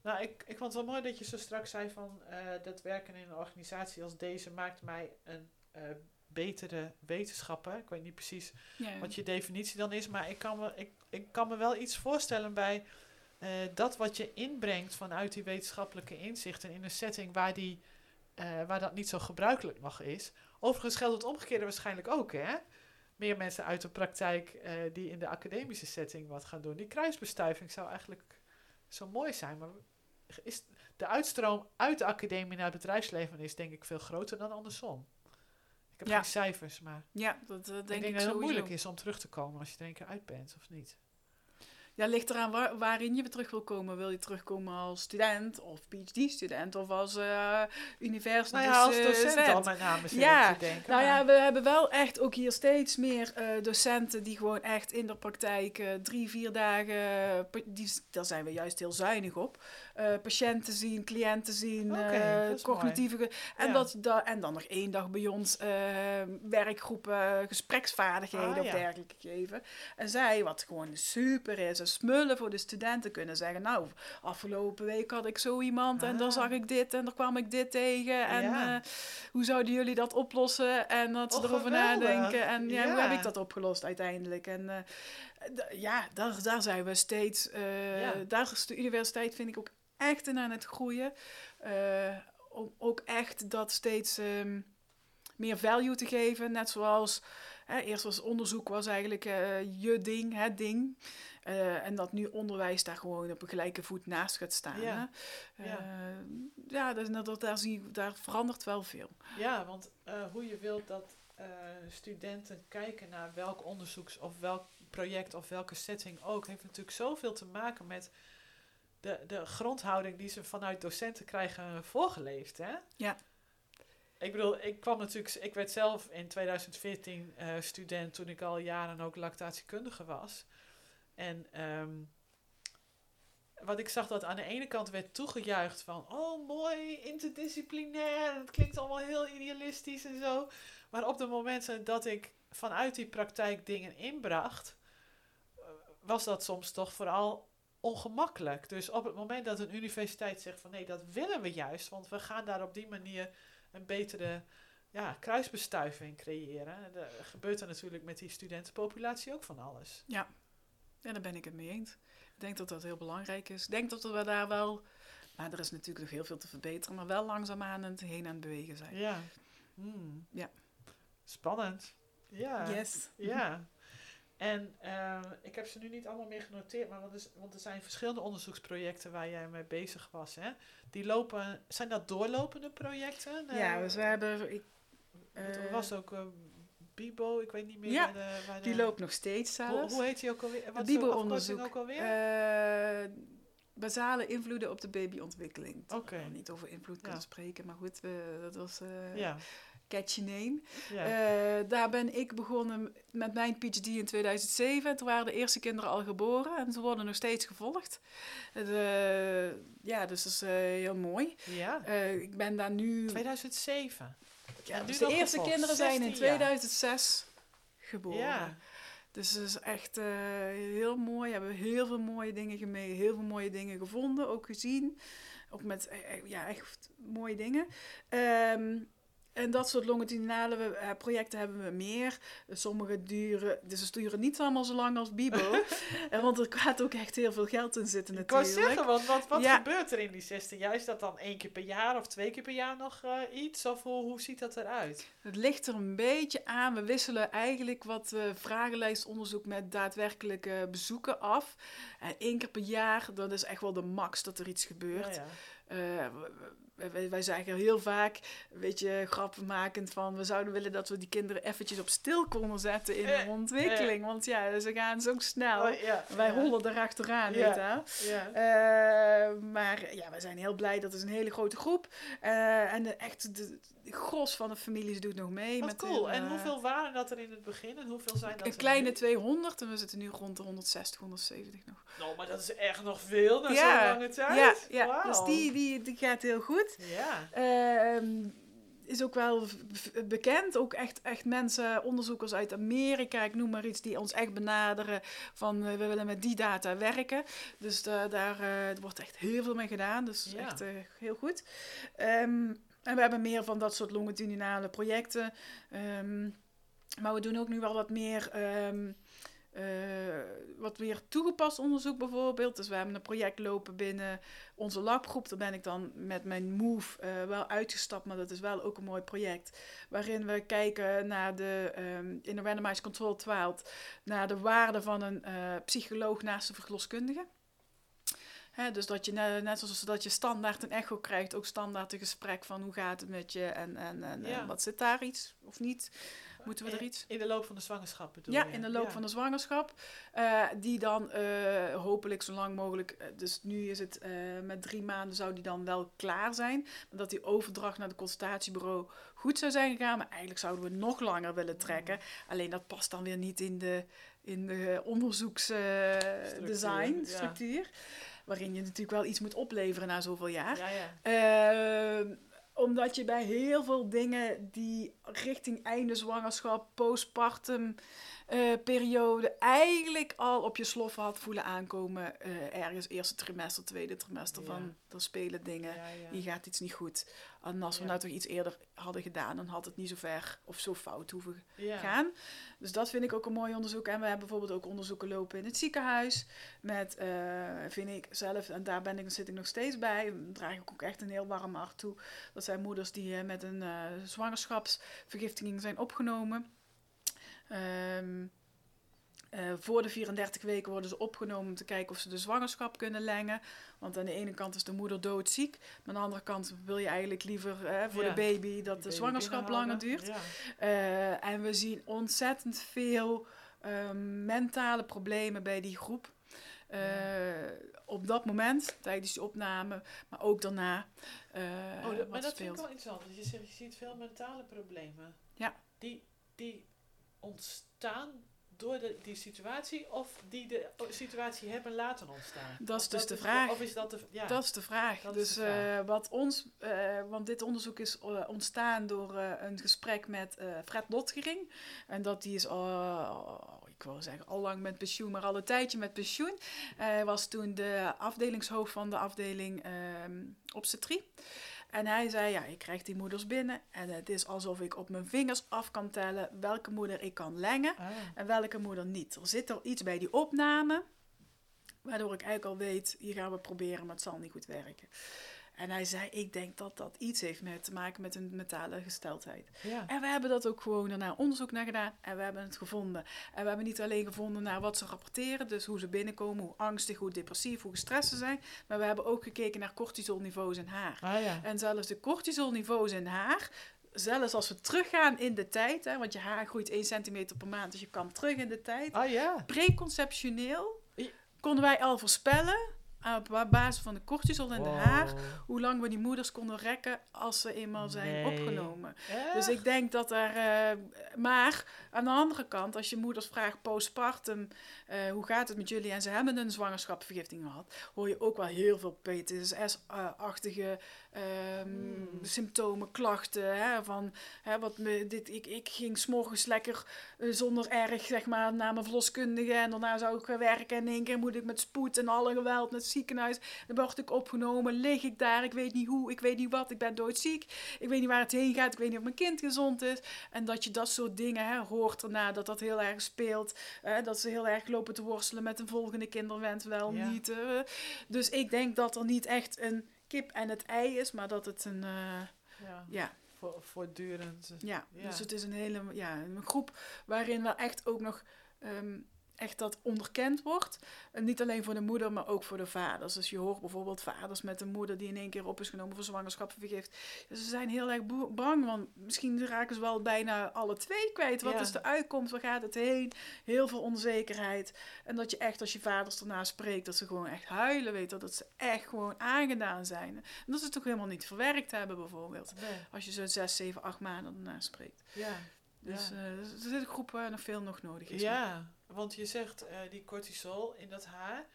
Nou, ik, ik vond het wel mooi dat je zo straks zei van eh, dat werken in een organisatie als deze maakt mij een eh, betere wetenschapper. Ik weet niet precies ja. wat je definitie dan is, maar ik kan me, ik, ik kan me wel iets voorstellen bij eh, dat wat je inbrengt vanuit die wetenschappelijke inzichten in een setting waar, die, waar dat niet zo gebruikelijk nog is. Overigens geldt het omgekeerde waarschijnlijk ook, hè? Meer mensen uit de praktijk die in de academische setting wat gaan doen. Die kruisbestuiving zou eigenlijk zo mooi zijn, maar is de uitstroom uit de academie naar het bedrijfsleven is denk ik veel groter dan andersom. Ik heb Ja. geen cijfers, maar ja, dat eh, denk ik denk ik dat het heel moeilijk is om terug te komen als je er een keer uit bent, of niet? Ja, ligt eraan waar, waarin je weer terug wil komen. Wil je terugkomen als student of PhD-student of als eh university Nou ja, als docent al met name Ja, denken. Nou ja, we hebben wel echt ook hier steeds meer eh, docenten die gewoon echt in de praktijk eh, drie, vier dagen, die, daar zijn we juist heel zuinig op, patiënten zien, cliënten zien, is cognitieve... En, Ja. dat, da, en dan nog één dag bij ons werkgroepen, gespreksvaardigheden Ah, of dergelijke geven. En zij, wat gewoon super is, smullen voor de studenten kunnen zeggen, nou, afgelopen week had ik zo iemand en Ah. dan zag ik dit en dan kwam ik dit tegen en... Ja. eh, hoe zouden jullie dat oplossen? En dat ze Oh, erover geweldig. nadenken. En ja, hoe heb ik dat opgelost uiteindelijk? En eh, ja, daar, daar zijn we steeds. eh. Daar is de universiteit, vind ik, ook echt in aan het groeien. Om ook echt dat steeds ehm, meer value te geven. Net zoals. Hè, eerst was onderzoek was eigenlijk je ding, het ding. Eh, en dat nu onderwijs daar gewoon op een gelijke voet naast gaat staan. Ja. hè. Ja. Eh, ja, dus dat, daar, zie, ik- daar verandert wel veel. Ja, want eh, hoe je wilt dat studenten kijken naar welk onderzoeks of welk project of welke setting ook, heeft natuurlijk zoveel te maken met de, de grondhouding die ze vanuit docenten krijgen voorgeleefd. Hè? Ja. Ik bedoel, ik kwam natuurlijk, ik werd zelf in 2014 eh, student toen ik al jaren ook lactatiekundige was. En ehm, wat ik zag dat aan de ene kant werd toegejuicht van, oh mooi, interdisciplinair, het klinkt allemaal heel idealistisch en zo. Maar op de momenten dat ik vanuit die praktijk dingen inbracht, eh, was dat soms toch vooral ongemakkelijk. Dus op het moment dat een universiteit zegt van nee, dat willen we juist, want we gaan daar op die manier een betere ja, kruisbestuiving creëren. Er gebeurt er natuurlijk met die studentenpopulatie ook van alles. Ja, daar ben ik het mee eens. Ik denk dat dat heel belangrijk is. Ik denk dat we daar wel, maar er is natuurlijk nog heel veel te verbeteren, maar wel langzaamaan aan het heen aan het bewegen zijn. Ja. Hmm. Ja. Spannend. Ja. Yes. Ja. En eh, ik heb ze nu niet allemaal meer genoteerd, maar want er, is- want er zijn verschillende onderzoeksprojecten waar jij mee bezig was. Hè? Die lopen, zijn dat doorlopende projecten? Ja, Eh, dus we hebben... Ik, er eh, was ook eh, Bibo, ik weet niet meer Ja, waar de... Waar die de- loopt nog steeds hoe, zelfs. hoe heet die ook alweer? Wat Bibo-onderzoek. ook alweer? Eh, basale invloeden op de babyontwikkeling. Oké. we niet over invloed kunnen Ja. spreken, maar goed, dat was eh ja, catchy name. ja. Eh, daar ben ik begonnen met mijn PhD in 2007. Toen waren de eerste kinderen al geboren en ze worden nog steeds gevolgd. Ja, dus dat is heel mooi. ja. Ik ben daar nu... 2007. Ja, dus de eerste kinderen zijn in 16 jaar. 2006 geboren. Ja. Dus het is echt eh, heel mooi. We hebben heel veel mooie dingen gemeen, heel veel mooie dingen gevonden, ook gezien. Ook met eh, eh, ja, echt mooie dingen. Ehm, en dat soort longitudinale eh, projecten hebben we meer. Sommige duren, dus ze duren niet allemaal zo lang als Bibo. *laughs* Eh, want er gaat ook echt heel veel geld in zitten Ik natuurlijk. zeggen, want wat, wat Ja. gebeurt er in die 16 jaar? Is dat dan één keer per jaar of twee keer per jaar nog eh, iets? Of hoe, hoe ziet dat eruit? Het ligt er een beetje aan. We wisselen eigenlijk wat vragenlijstonderzoek met daadwerkelijke bezoeken af. En één keer per jaar, dat is echt wel de max dat er iets gebeurt. Ja, ja. Wij, wij zeggen heel vaak, weet je, grappenmakend van... we zouden willen dat we die kinderen eventjes op stil konden zetten in hun ontwikkeling. Want ja, ze gaan zo snel. Oh, ja. Wij hollen erachteraan, weet je. Ja. Eh, maar ja, we zijn heel blij. Dat is een hele grote groep. Eh, en de, echt de, de gros van de families doet nog mee. Wat met cool. hun, En eh, hoeveel waren dat er in het begin en hoeveel zijn dat Een kleine nu? 200 en we zitten nu rond de 160, 170 nog. Nou, maar dat is echt nog veel na Ja, zo'n lange tijd. Ja, ja. Dus die, die, die gaat heel goed. Ja. Ehm, is ook wel bekend. Ook echt, echt mensen, onderzoekers uit Amerika, ik noem maar iets, die ons echt benaderen van eh, we willen met die data werken. Dus da- daar eh, wordt echt heel veel mee gedaan. Dus Ja. echt eh, heel goed. Ehm, en we hebben meer van dat soort longitudinale projecten. Ehm, maar we doen ook nu wel wat meer. Eh, wat meer toegepast onderzoek bijvoorbeeld. Dus we hebben een project lopen binnen onze labgroep. Daar ben ik dan met mijn Move eh, wel uitgestapt, maar dat is wel ook een mooi project. Waarin we kijken naar de, ehm, in de Randomized Control 12, naar de waarde van een eh, psycholoog naast een verloskundige. Hè, dus dat je ne- net zoals dat je standaard een echo krijgt, ook standaard een gesprek van hoe gaat het met je en, en, en wat zit daar iets of niet. Moeten we er iets? In de loop van de zwangerschap bedoel Ja, je? in de loop Ja. van de zwangerschap. Eh, die dan eh, hopelijk zo lang mogelijk, eh, dus nu is het met drie maanden zou die dan wel klaar zijn. Dat die overdracht naar de consultatiebureau goed zou zijn gegaan. Maar eigenlijk zouden we nog langer willen trekken. Alleen dat past dan weer niet in de, in de onderzoeksdesign, ja. structuur. Waarin je natuurlijk wel iets moet opleveren na zoveel jaar. Ja, ja. Ehm, omdat je bij heel veel dingen die richting einde zwangerschap, postpartum eh, periode eigenlijk al op je sloffen had voelen aankomen. eh, ergens eerste trimester, tweede trimester Ja. van er spelen dingen. ja, ja. Hier gaat iets niet goed. En als we nou toch iets eerder hadden gedaan, dan had het niet zo ver of zo fout hoeven gaan. Dus dat vind ik ook een mooi onderzoek. En we hebben bijvoorbeeld ook onderzoeken lopen in het ziekenhuis. Met, eh, vind ik zelf, en daar ben ik, zit ik nog steeds bij. Daar draag ik ook echt een heel warm hart toe. Dat zijn moeders die eh, met een eh, zwangerschapsvergiftiging zijn opgenomen. Ehm, eh, voor de 34 weken worden ze opgenomen om te kijken of ze de zwangerschap kunnen lengen. Want aan de ene kant is de moeder doodziek. Maar aan de andere kant wil je eigenlijk liever eh, voor Ja. de baby dat de zwangerschap langer duurt. Ja. Eh, en we zien ontzettend veel ehm, mentale problemen bij die groep. Op dat moment, tijdens die opname, maar ook daarna. Oh, dat- maar dat vind ik wel interessant. Je zegt, je ziet veel mentale problemen. Ja. Die, die ontstaan door de, die situatie of die de situatie hebben laten ontstaan? Dat is dus de vraag. Of is dat de... Ja. Dat is de vraag. Dat dus de vraag. eh, wat ons, eh, want dit onderzoek is eh, ontstaan door een gesprek met Fred Lotgering. En dat die is al, oh, ik wil zeggen, al lang met pensioen, maar al een tijdje met pensioen. Hij was toen de afdelingshoofd van de afdeling ehm obstetrie. En hij zei, ja, ik krijg die moeders binnen en het is alsof ik op mijn vingers af kan tellen welke moeder ik kan lengen Ah, en welke moeder niet. Er zit al iets bij die opname, waardoor ik eigenlijk al weet, hier gaan we proberen, maar het zal niet goed werken. En hij zei, ik denk dat dat iets heeft met te maken met een mentale gesteldheid. Ja. En we hebben dat ook gewoon daarna onderzoek naar gedaan en we hebben het gevonden. En we hebben niet alleen gevonden naar wat ze rapporteren, dus hoe ze binnenkomen, hoe angstig, hoe depressief, hoe gestrest ze zijn. Maar we hebben ook gekeken naar cortisolniveaus in haar. Ah ja. En zelfs de cortisolniveaus in haar, zelfs als we teruggaan in de tijd, hè, want je haar groeit 1 centimeter per maand, dus je kan terug in de tijd. Ah ja. Preconceptioneel konden wij al voorspellen, op basis van de cortisol in de haar, hoe lang we die moeders konden rekken als ze eenmaal zijn Nee. opgenomen. Dus ik denk dat er. eh, maar aan de andere kant, als je moeders vraagt postpartum, eh, hoe gaat het met jullie? En ze hebben een zwangerschapsvergiftiging gehad, hoor je ook wel heel veel PTSS-achtige ehm, Hmm. symptomen, klachten. Hè, van hè, wat me, dit, ik, ik ging s'morgens lekker eh, zonder erg zeg maar, naar mijn verloskundige en daarna zou ik gaan werken. En in één keer moet ik met spoed en alle geweld naar het ziekenhuis. Dan word ik opgenomen, lig ik daar, ik weet niet hoe, ik weet niet wat, ik ben doodziek. Ik weet niet waar het heen gaat, ik weet niet of mijn kind gezond is. En dat je dat soort dingen hè, hoort erna, dat dat heel erg speelt. Hè, dat ze heel erg lopen te worstelen met een volgende kinderwens, wel Ja. niet. eh. dus ik denk dat er niet echt een kip en het ei is, maar dat het een, eh, Ja. ja, Voor, voortdurend. ja. Ja. dus het is een hele ja, een groep waarin wel echt ook nog ehm, echt dat onderkend wordt. En niet alleen voor de moeder, maar ook voor de vaders. Dus je hoort bijvoorbeeld vaders met een moeder die in één keer op is genomen voor zwangerschapsvergift. Dus ze zijn heel erg bang, want misschien raken ze wel bijna alle twee kwijt. Wat Ja. is de uitkomst? Waar gaat het heen? Heel veel onzekerheid. En dat je echt, als je vaders erna spreekt, dat ze gewoon echt huilen, weet dat ze echt gewoon aangedaan zijn. En dat ze het toch helemaal niet verwerkt hebben, bijvoorbeeld. Nee. Als je zo zes, zeven, acht maanden erna spreekt. Ja. Dus Ja. eh, er zit een groep waar nog veel nog nodig is. Ja, want je zegt eh, die cortisol in dat haar.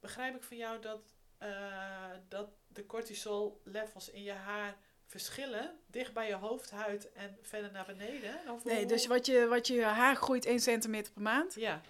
Begrijp ik van jou dat, eh, dat de cortisol levels in je haar verschillen? Dicht bij je hoofdhuid en verder naar beneden? Of Nee, hoe- dus wat je, wat je haar groeit 1 centimeter per maand. Ja,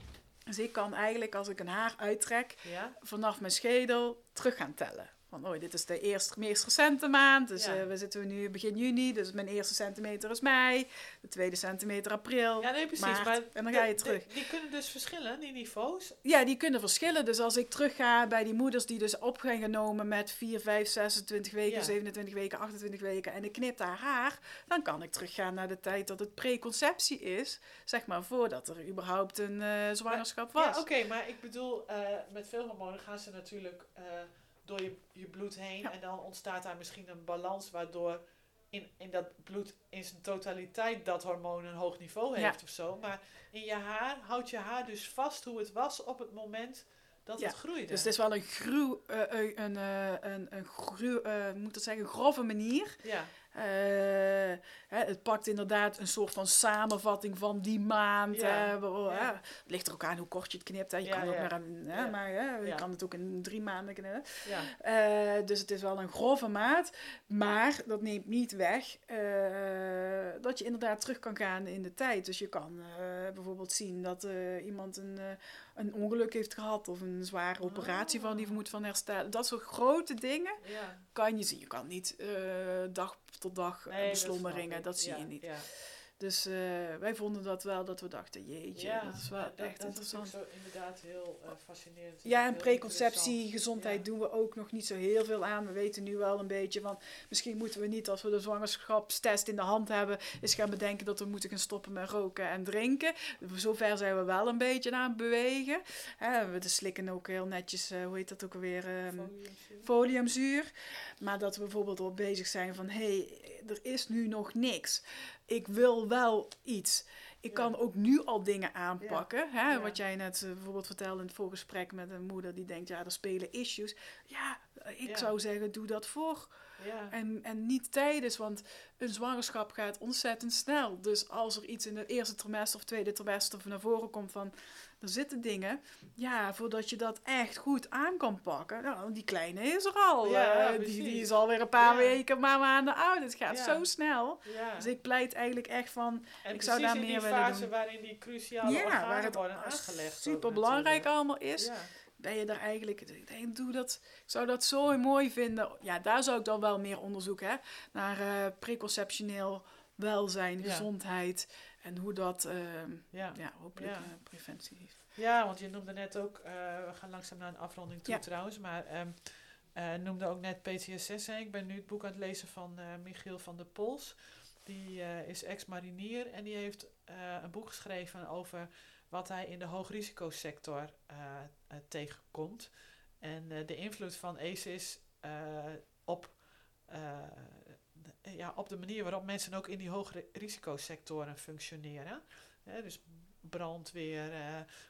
Dus ik kan eigenlijk, als ik een haar uittrek, ja, vanaf mijn schedel terug gaan tellen. Van, oh, dit is de eerste, meest recente maand. Dus Ja. eh, we zitten nu begin juni. Dus mijn eerste centimeter is mei. De tweede centimeter april. ja nee, precies. maart, maar en dan ga je terug. de- die kunnen dus verschillen, die niveaus. Ja, die kunnen verschillen. Dus als ik terug ga bij die moeders die dus op gaan genomen met 4, 5, 26 weken, Ja. 27 weken, 28 weken en ik knip haar haar, dan kan ik teruggaan naar de tijd dat het preconceptie is, zeg maar voordat er überhaupt een eh, zwangerschap was. Ja, oké, maar ik bedoel, eh, met veel hormonen gaan ze natuurlijk door je, je bloed heen. Ja. En dan ontstaat daar misschien een balans waardoor in, in dat bloed in zijn totaliteit dat hormoon een hoog niveau Ja. heeft of zo. Maar in je haar houdt je haar dus vast hoe het was op het moment dat Ja, het groeide. Dus het is wel een gruw, eh, eh, een, eh, een, een eh, hoe moet ik zeggen, grove manier. ja, het pakt inderdaad een soort van samenvatting van die maand. Ja. Het ligt er ook aan hoe kort je het knipt. Hè. Je kan ook maar, een, maar je kan het ook in drie maanden knippen. ja, Eh, dus het is wel een grove maat. Maar dat neemt niet weg eh, dat je inderdaad terug kan gaan in de tijd. Dus je kan eh, bijvoorbeeld zien dat eh, iemand een, eh, een ongeluk heeft gehad. Of een zware operatie van die Ah. moet van herstellen. Dat soort grote dingen ja. kan je zien. Je kan niet eh, dag tot dag Nee, beslommeringen. Dat, zie Ja, je niet. Dus eh, wij vonden dat wel dat we dachten, jeetje, ja dat is wel dat, echt dat interessant. is zo inderdaad heel eh, fascinerend. Ja, en preconceptie, gezondheid Ja. doen we ook nog niet zo heel veel aan. We weten nu wel een beetje van, misschien moeten we niet als we de zwangerschapstest in de hand hebben, is gaan bedenken dat we moeten gaan stoppen met roken en drinken. Zover zijn we wel een beetje aan het bewegen. We slikken ook heel netjes, eh, hoe heet dat ook alweer? ehm, Foliumzuur. foliumzuur. Maar dat we bijvoorbeeld al bezig zijn van, hé, hey, er is nu nog niks. Ik wil wel iets. Ik kan ook nu al dingen aanpakken. Hè? Wat jij net eh, bijvoorbeeld vertelde in het voorgesprek met een moeder die denkt, ja, er spelen issues. Ja, eh, ik zou zeggen, doe dat voor. Ja. En, en niet tijdens, want een zwangerschap gaat ontzettend snel. Dus als er iets in het eerste trimester of tweede trimester naar voren komt van er zitten dingen, ja, voordat je dat echt goed aan kan pakken. Nou, die kleine is er al. Ja, eh, die, die is alweer een paar Ja. weken, maar maanden oud. Het gaat Ja. zo snel. Dus ik pleit eigenlijk echt van, En ik zou daar in meer die willen fase doen. waarin die cruciale ja, waar het worden aangelegd. super belangrijk allemaal is. Ben je daar eigenlijk, ik denk, doe dat, ik zou dat zo mooi vinden. Ja, daar zou ik dan wel meer onderzoek hè, naar eh preconceptioneel welzijn, Ja. gezondheid en hoe dat, ehm, Ja. ja, hopelijk Ja. eh, preventie heeft. ja, want je noemde net ook, eh, we gaan langzaam naar een afronding toe trouwens, maar Uh, noemde ook net PTSS. Hè. Ik ben nu het boek aan het lezen van uh, Michiel van der Pols. Die uh, is ex-marinier en die heeft een boek geschreven over wat hij in de hoogrisicosector tegenkomt. En de invloed van ACES op, ja, op de manier waarop mensen ook in die hoogrisicosectoren functioneren. dus brandweer,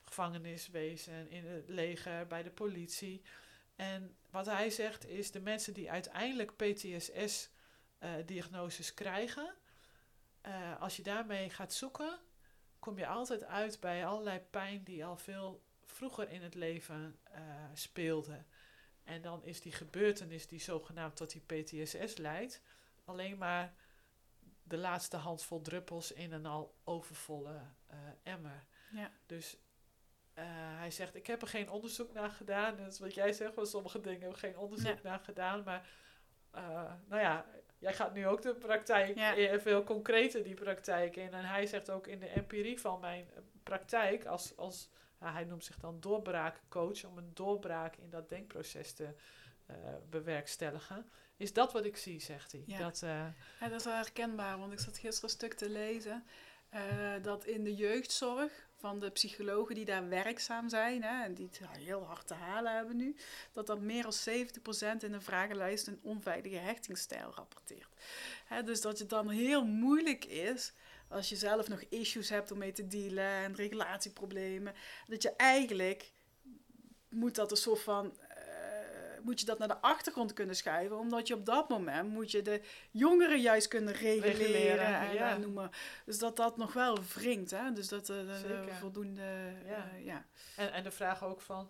gevangeniswezen, in het leger, bij de politie. En wat hij zegt is de mensen die uiteindelijk PTSS-diagnoses eh, krijgen, uh, als je daarmee gaat zoeken, kom je altijd uit bij allerlei pijn die al veel vroeger in het leven uh, speelde. En dan is die gebeurtenis die zogenaamd tot die PTSS leidt, alleen maar de laatste handvol druppels in een al overvolle emmer. Ja. Dus uh, hij zegt, ik heb er geen onderzoek naar gedaan. Dat is wat jij zegt, van sommige dingen heb ik geen onderzoek naar gedaan. Maar uh, nou ja, jij gaat nu ook de praktijk, ja. veel concreter die praktijk in. En hij zegt ook in de empirie van mijn praktijk, als, als hij noemt zich dan doorbraakcoach, om een doorbraak in dat denkproces te bewerkstelligen. Is dat wat ik zie, zegt hij. Ja. Dat, ja, dat is wel herkenbaar, want ik zat gisteren een stuk te lezen. dat in de jeugdzorg van de psychologen die daar werkzaam zijn hè, en die het heel hard te halen hebben nu, dat dat meer dan 70% in de vragenlijst een onveilige hechtingsstijl rapporteert. Hè, dus dat het dan heel moeilijk is als je zelf nog issues hebt om mee te dealen en regulatieproblemen, dat je eigenlijk moet dat een soort van moet je dat naar de achtergrond kunnen schuiven. Omdat je op dat moment moet je de jongeren juist kunnen reguleren, en, ja. noemen. Dus dat dat nog wel wringt. Hè? Dus dat er uh, voldoende... Ja. Ja. En, en de vraag ook van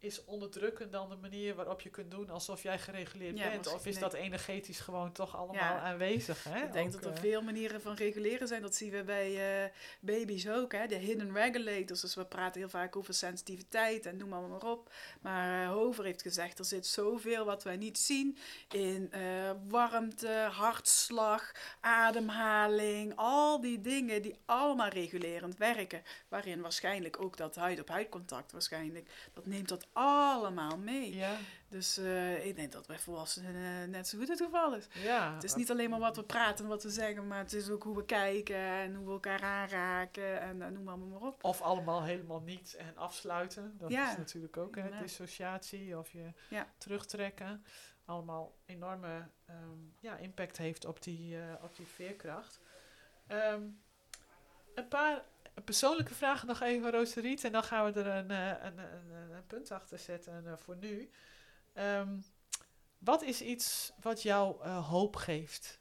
is onderdrukken dan de manier waarop je kunt doen alsof jij gereguleerd bent? Of is dat energetisch gewoon toch allemaal aanwezig? Hè? Ik denk dat er uh, veel manieren van reguleren zijn. Dat zien we bij uh, baby's ook. Hè? De hidden regulators. Dus we praten heel vaak over sensitiviteit en noem maar, maar op. Maar uh, Hover heeft gezegd, er zit zoveel wat wij niet zien. In warmte, hartslag, ademhaling. Al die dingen die allemaal regulerend werken. Waarin waarschijnlijk ook dat huid-op-huid contact waarschijnlijk. Dat neemt dat allemaal mee. Ja. Dus uh, ik denk dat bij volwassenen uh, net zo goed het geval is. Ja. Het is niet alleen maar wat we praten en wat we zeggen, maar het is ook hoe we kijken en hoe we elkaar aanraken en uh, noem maar, maar op. Of allemaal helemaal niet en afsluiten. Dat ja. is natuurlijk ook hè, dissociatie of je terugtrekken. Allemaal enorme um, ja, impact heeft op die, op die veerkracht. Um, een paar persoonlijke vragen nog even, Rooseriet. En dan gaan we er een, een, een, een punt achter zetten voor nu. Um, wat is iets wat jou uh, hoop geeft?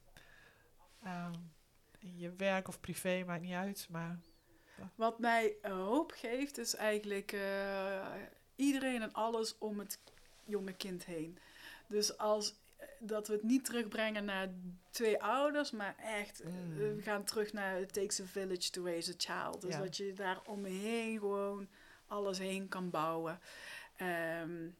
Um, in je werk of privé, maakt niet uit. Maar, Wat mij hoop geeft, is eigenlijk iedereen en alles om het jonge kind heen. Dus als dat we het niet terugbrengen naar twee ouders, maar echt, mm. we gaan terug naar it takes a village to raise a child. Dus ja. dat je daar omheen gewoon alles heen kan bouwen. Um,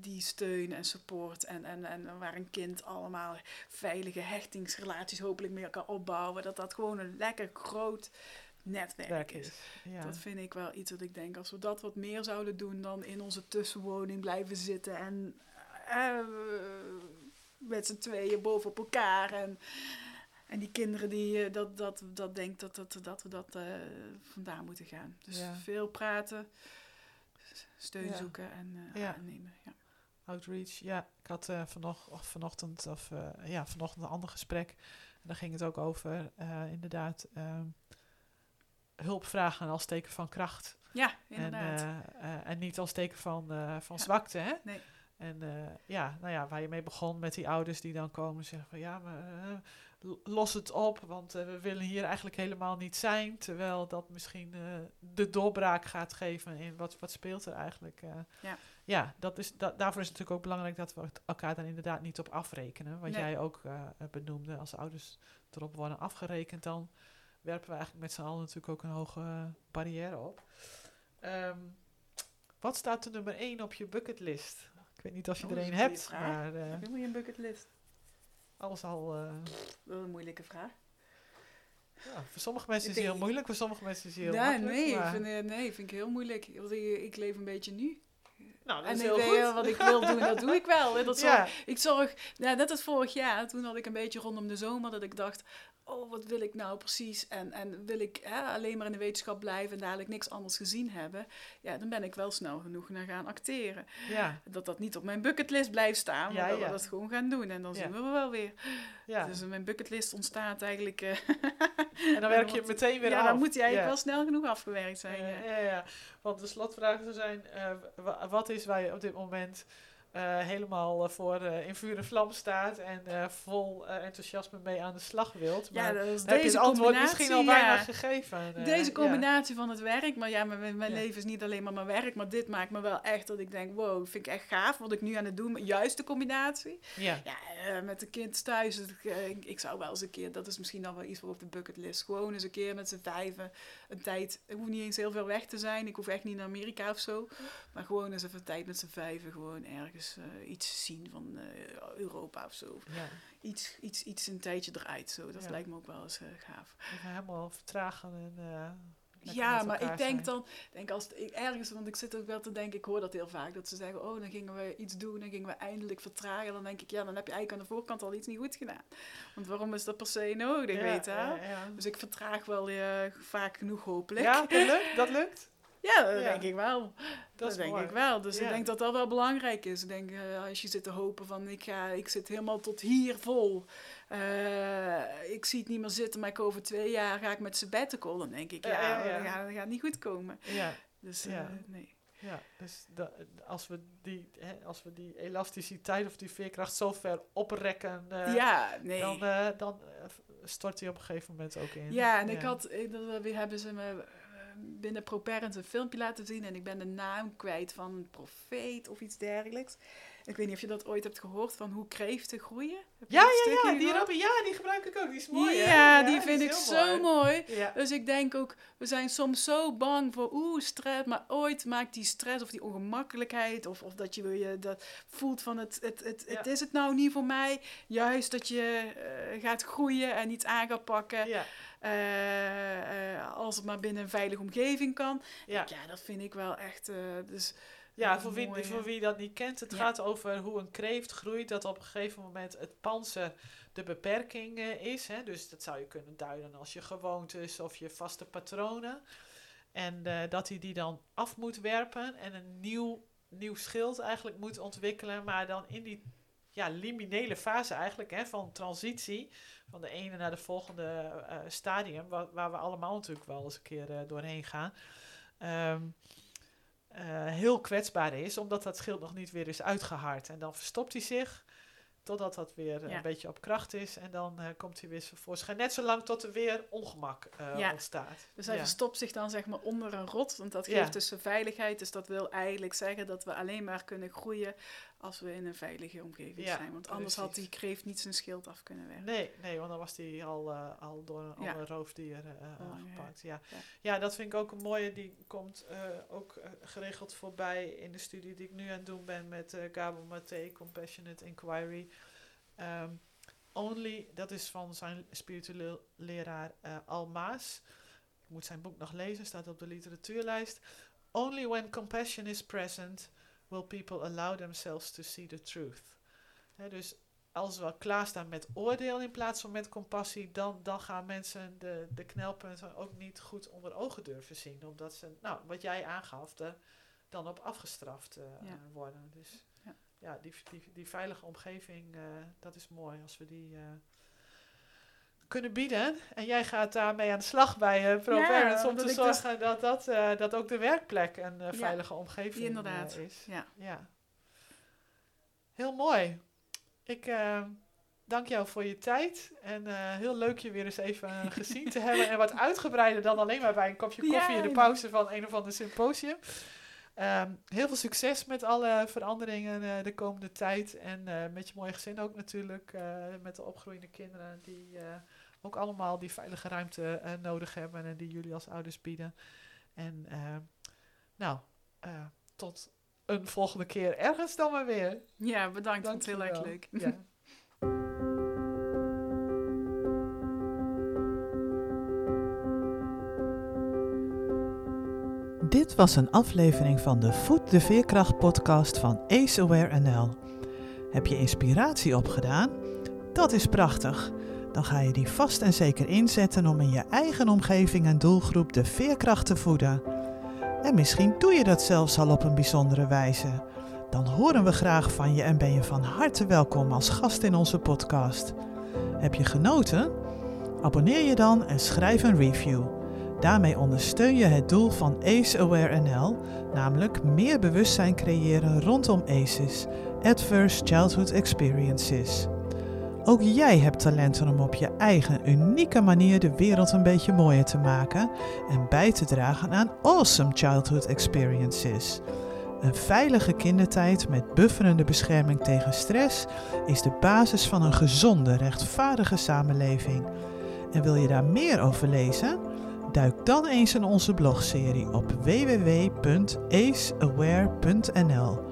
die steun en support en, en, en waar een kind allemaal veilige hechtingsrelaties hopelijk meer kan opbouwen. Dat dat gewoon een lekker groot netwerk is. Ja. Dat vind ik wel iets wat ik denk, als we dat wat meer zouden doen dan in onze tussenwoning blijven zitten en uh, met z'n tweeën boven op elkaar en... En die kinderen die uh, dat, dat, dat denkt dat, dat, dat we dat uh, vandaan moeten gaan. Dus ja. veel praten, steun ja. zoeken en uh, ja. aannemen. Ja. Outreach, ja. Ik had uh, vanocht, of vanochtend, of ja, vanochtend een ander gesprek. En daar ging het ook over, inderdaad, hulp vragen als teken van kracht. Ja, inderdaad. En, en niet als teken van, van zwakte, hè? Nee. En ja, nou ja, waar je mee begon met die ouders die dan komen zeggen van ja, maar los het op, want uh, we willen hier eigenlijk helemaal niet zijn. Terwijl dat misschien de doorbraak gaat geven in wat, wat speelt er eigenlijk. Ja, ja dat is, da daarvoor is het natuurlijk ook belangrijk dat we elkaar dan inderdaad niet op afrekenen. Wat nee. jij ook benoemde, als ouders erop worden afgerekend, dan werpen we eigenlijk met z'n allen natuurlijk ook een hoge barrière op. Um, wat staat er nummer 1 op je bucketlist? Ik weet niet of je oh, er een hebt, vraag. maar... Heb je een bucketlist? Alles al... Uh... Is een moeilijke vraag. Ja, voor sommige mensen is het heel moeilijk, voor sommige mensen is het heel ja, Nee, maar... ik vind, nee, vind ik heel moeilijk. Want ik, ik leef een beetje nu. Nou, dat en is heel goed. wat ik wil doen, dat doe ik wel. En Dat *laughs* Ja. zorg, Ik zorg, ja, net als vorig jaar, toen had ik een beetje rondom de zomer dat ik dacht, oh, wat wil ik nou precies? En, en wil ik hè, alleen maar in de wetenschap blijven en dadelijk niks anders gezien hebben? Ja, dan ben ik wel snel genoeg naar gaan acteren. Ja, Dat dat niet op mijn bucketlist blijft staan, maar Ja, dat ja. we dat gewoon gaan doen. En dan Ja. zien we wel weer. ja. Dus mijn bucketlist ontstaat eigenlijk... eh, en dan *laughs* werk je wordt- meteen weer ja, af. dan moet hij eigenlijk Ja. wel snel genoeg afgewerkt zijn. Ja, ja. ja, ja. Want de slotvragen zijn, eh, wa- wat is waar je op dit moment helemaal eh, voor eh, in vuur en vlam staat en eh, vol eh, enthousiasme mee aan de slag wilt. Ja, Maar dat is heb je het antwoord misschien al bijna ja. gegeven? eh, Deze ja. combinatie van het werk, maar ja, mijn, mijn Ja. leven is niet alleen maar mijn werk, maar dit maakt me wel echt dat ik denk, wow, vind ik echt gaaf wat ik nu aan het doen. Juist de combinatie. Ja, Ja, eh, met de kind thuis, eh, ik, ik zou wel eens een keer, dat is misschien dan wel iets voor op de bucketlist, gewoon eens een keer met z'n vijven een tijd, ik hoef niet eens heel veel weg te zijn, ik hoef echt niet naar Amerika of zo, maar gewoon eens even tijd met z'n vijven, gewoon ergens eh, iets zien van eh, Europa of zo. ja. Iets, iets, iets een tijdje eruit, zo. Dat Ja. lijkt me ook wel eens eh, gaaf. Even helemaal vertragen en... Ja, maar ik denk dan, denk als ik ergens, want ik zit ook wel te denken, ik hoor dat heel vaak, dat ze zeggen, oh, dan gingen we iets doen, dan gingen we eindelijk vertragen. Dan denk ik, ja, dan heb je eigenlijk aan de voorkant al iets niet goed gedaan. Want waarom is dat per se nodig, Ja, weet je? ja, ja. Dus ik vertraag wel eh, vaak genoeg, hopelijk. Ja, dat lukt? Dat lukt? Ja, dat Ja. denk ik wel. Dat, denk mooi. ik wel. Dus Ja. ik denk dat dat wel belangrijk is. Ik denk, eh, als je zit te hopen van, ik, ga, ik zit helemaal tot hier vol. Eh, ik zie het niet meer zitten, maar ik over twee jaar ga ik met sabbatical. Dan denk ik, Ja, ja. Dat, gaat, dat gaat niet goed komen. Ja, Dus Ja. eh, nee. ja. Dus als, we die, hè, als we die elasticiteit of die veerkracht zo ver oprekken... ja, nee. dan, dan stort hij op een gegeven moment ook in. ja, en ik had, dat we- hebben ze me binnen ProParent een filmpje laten zien en ik ben de naam kwijt van een profeet of iets dergelijks. Ik weet niet of je dat ooit hebt gehoord van hoe kreeften groeien. Heb Ja, ja, ja, die? Robin, ja, die gebruik ik ook. Die is mooi? Ja, die vind ik zo mooi. Ja. Dus ik denk ook, we zijn soms zo bang voor oeh, stress, maar ooit maakt die stress of die ongemakkelijkheid of, of dat je je dat voelt van het, het, het, het is het nou niet voor mij. Juist dat je eh, gaat groeien en iets aan gaat pakken. Ja, eh, eh, als het maar binnen een veilige omgeving kan. ja. Ja, dat vind ik wel echt. dus, Ja, voor wie, voor wie dat niet kent, het Ja. gaat over hoe een kreeft groeit, dat op een gegeven moment het panzer de beperking eh, is. Hè? Dus dat zou je kunnen duiden als je gewoontes of je vaste patronen. En eh, dat hij die dan af moet werpen en een nieuw, nieuw schild eigenlijk moet ontwikkelen, maar dan in die ja, liminele fase eigenlijk hè, van transitie van de ene naar de volgende eh, stadium, waar, waar we allemaal natuurlijk wel eens een keer doorheen gaan. Eh, heel kwetsbaar is, omdat dat schild nog niet weer is uitgehard. En dan verstopt hij zich totdat dat weer eh, Ja. een beetje op kracht is. En dan eh, komt hij weer tevoorschijn. Net zolang tot er weer ongemak eh, Ja. ontstaat. dus hij Ja. verstopt zich dan zeg maar onder een rot. Want dat geeft dus veiligheid. Dus dat wil eigenlijk zeggen dat we alleen maar kunnen groeien als we in een veilige omgeving Ja, zijn. Want anders had die kreeft niet zijn schild af kunnen werken. Nee, nee, want dan was hij al, eh, al door een Ja. ander roofdier eh, Oh, aangepakt. Ja. Ja. Ja. dat vind ik ook een mooie. Die komt eh, ook eh, geregeld voorbij in de studie die ik nu aan het doen ben met eh Gabo Maté, Compassionate Inquiry. Ehm, only, dat is van zijn spiritueel leraar eh Almaas. Ik moet zijn boek nog lezen, staat op de literatuurlijst. Only when compassion is present will people allow themselves to see the truth. Dus als we klaarstaan met oordeel in plaats van met compassie, dan, dan gaan mensen de, de knelpunten ook niet goed onder ogen durven zien. Omdat ze, nou, wat jij aangaf, dan op afgestraft eh, Ja. worden. Dus Ja. ja, die, die, die veilige omgeving, eh, dat is mooi als we die eh, kunnen bieden. En jij gaat daarmee aan de slag bij uh, ProParents om te dus- zorgen dat, dat, eh, dat ook de werkplek een eh, Ja, veilige omgeving inderdaad. is. Ja. Ja. Heel mooi. Ik dank jou voor je tijd. En heel leuk je weer eens even *laughs* gezien te hebben. En wat uitgebreider dan alleen maar bij een kopje koffie in de pauze van een of ander symposium. Ehm, heel veel succes met alle veranderingen de komende tijd. En met je mooie gezin ook natuurlijk. met de opgroeiende kinderen die ook allemaal die veilige ruimte eh, nodig hebben. En die jullie als ouders bieden. En eh, nou, eh, tot een volgende keer ergens dan maar weer. Ja, bedankt. Het heel erg leuk. Ja. *laughs* Dit was een aflevering van de Voed de Veerkracht podcast van Ace Aware NL. Heb je inspiratie opgedaan? Dat is prachtig. Dan ga je die vast en zeker inzetten om in je eigen omgeving en doelgroep de veerkracht te voeden. En misschien doe je dat zelfs al op een bijzondere wijze. Dan horen we graag van je en ben je van harte welkom als gast in onze podcast. Heb je genoten? Abonneer je dan en schrijf een review. Daarmee ondersteun je het doel van ACE Aware NL, namelijk meer bewustzijn creëren rondom ACEs, Adverse Childhood Experiences. Ook jij hebt talenten om op je eigen unieke manier de wereld een beetje mooier te maken en bij te dragen aan awesome childhood experiences. Een veilige kindertijd met bufferende bescherming tegen stress is de basis van een gezonde, rechtvaardige samenleving. En wil je daar meer over lezen? Duik dan eens in onze blogserie op www.aceaware.nl.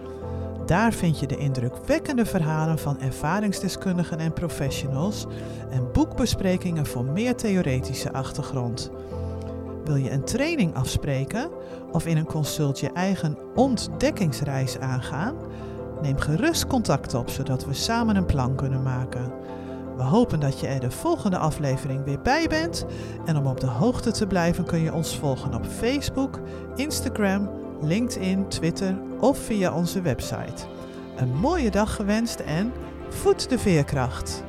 Daar vind je de indrukwekkende verhalen van ervaringsdeskundigen en professionals en boekbesprekingen voor meer theoretische achtergrond. Wil je een training afspreken of in een consult je eigen ontdekkingsreis aangaan? Neem gerust contact op zodat we samen een plan kunnen maken. We hopen dat je er de volgende aflevering weer bij bent. En om op de hoogte te blijven kun je ons volgen op Facebook, Instagram, LinkedIn, Twitter of via onze website. Een mooie dag gewenst en voed de veerkracht!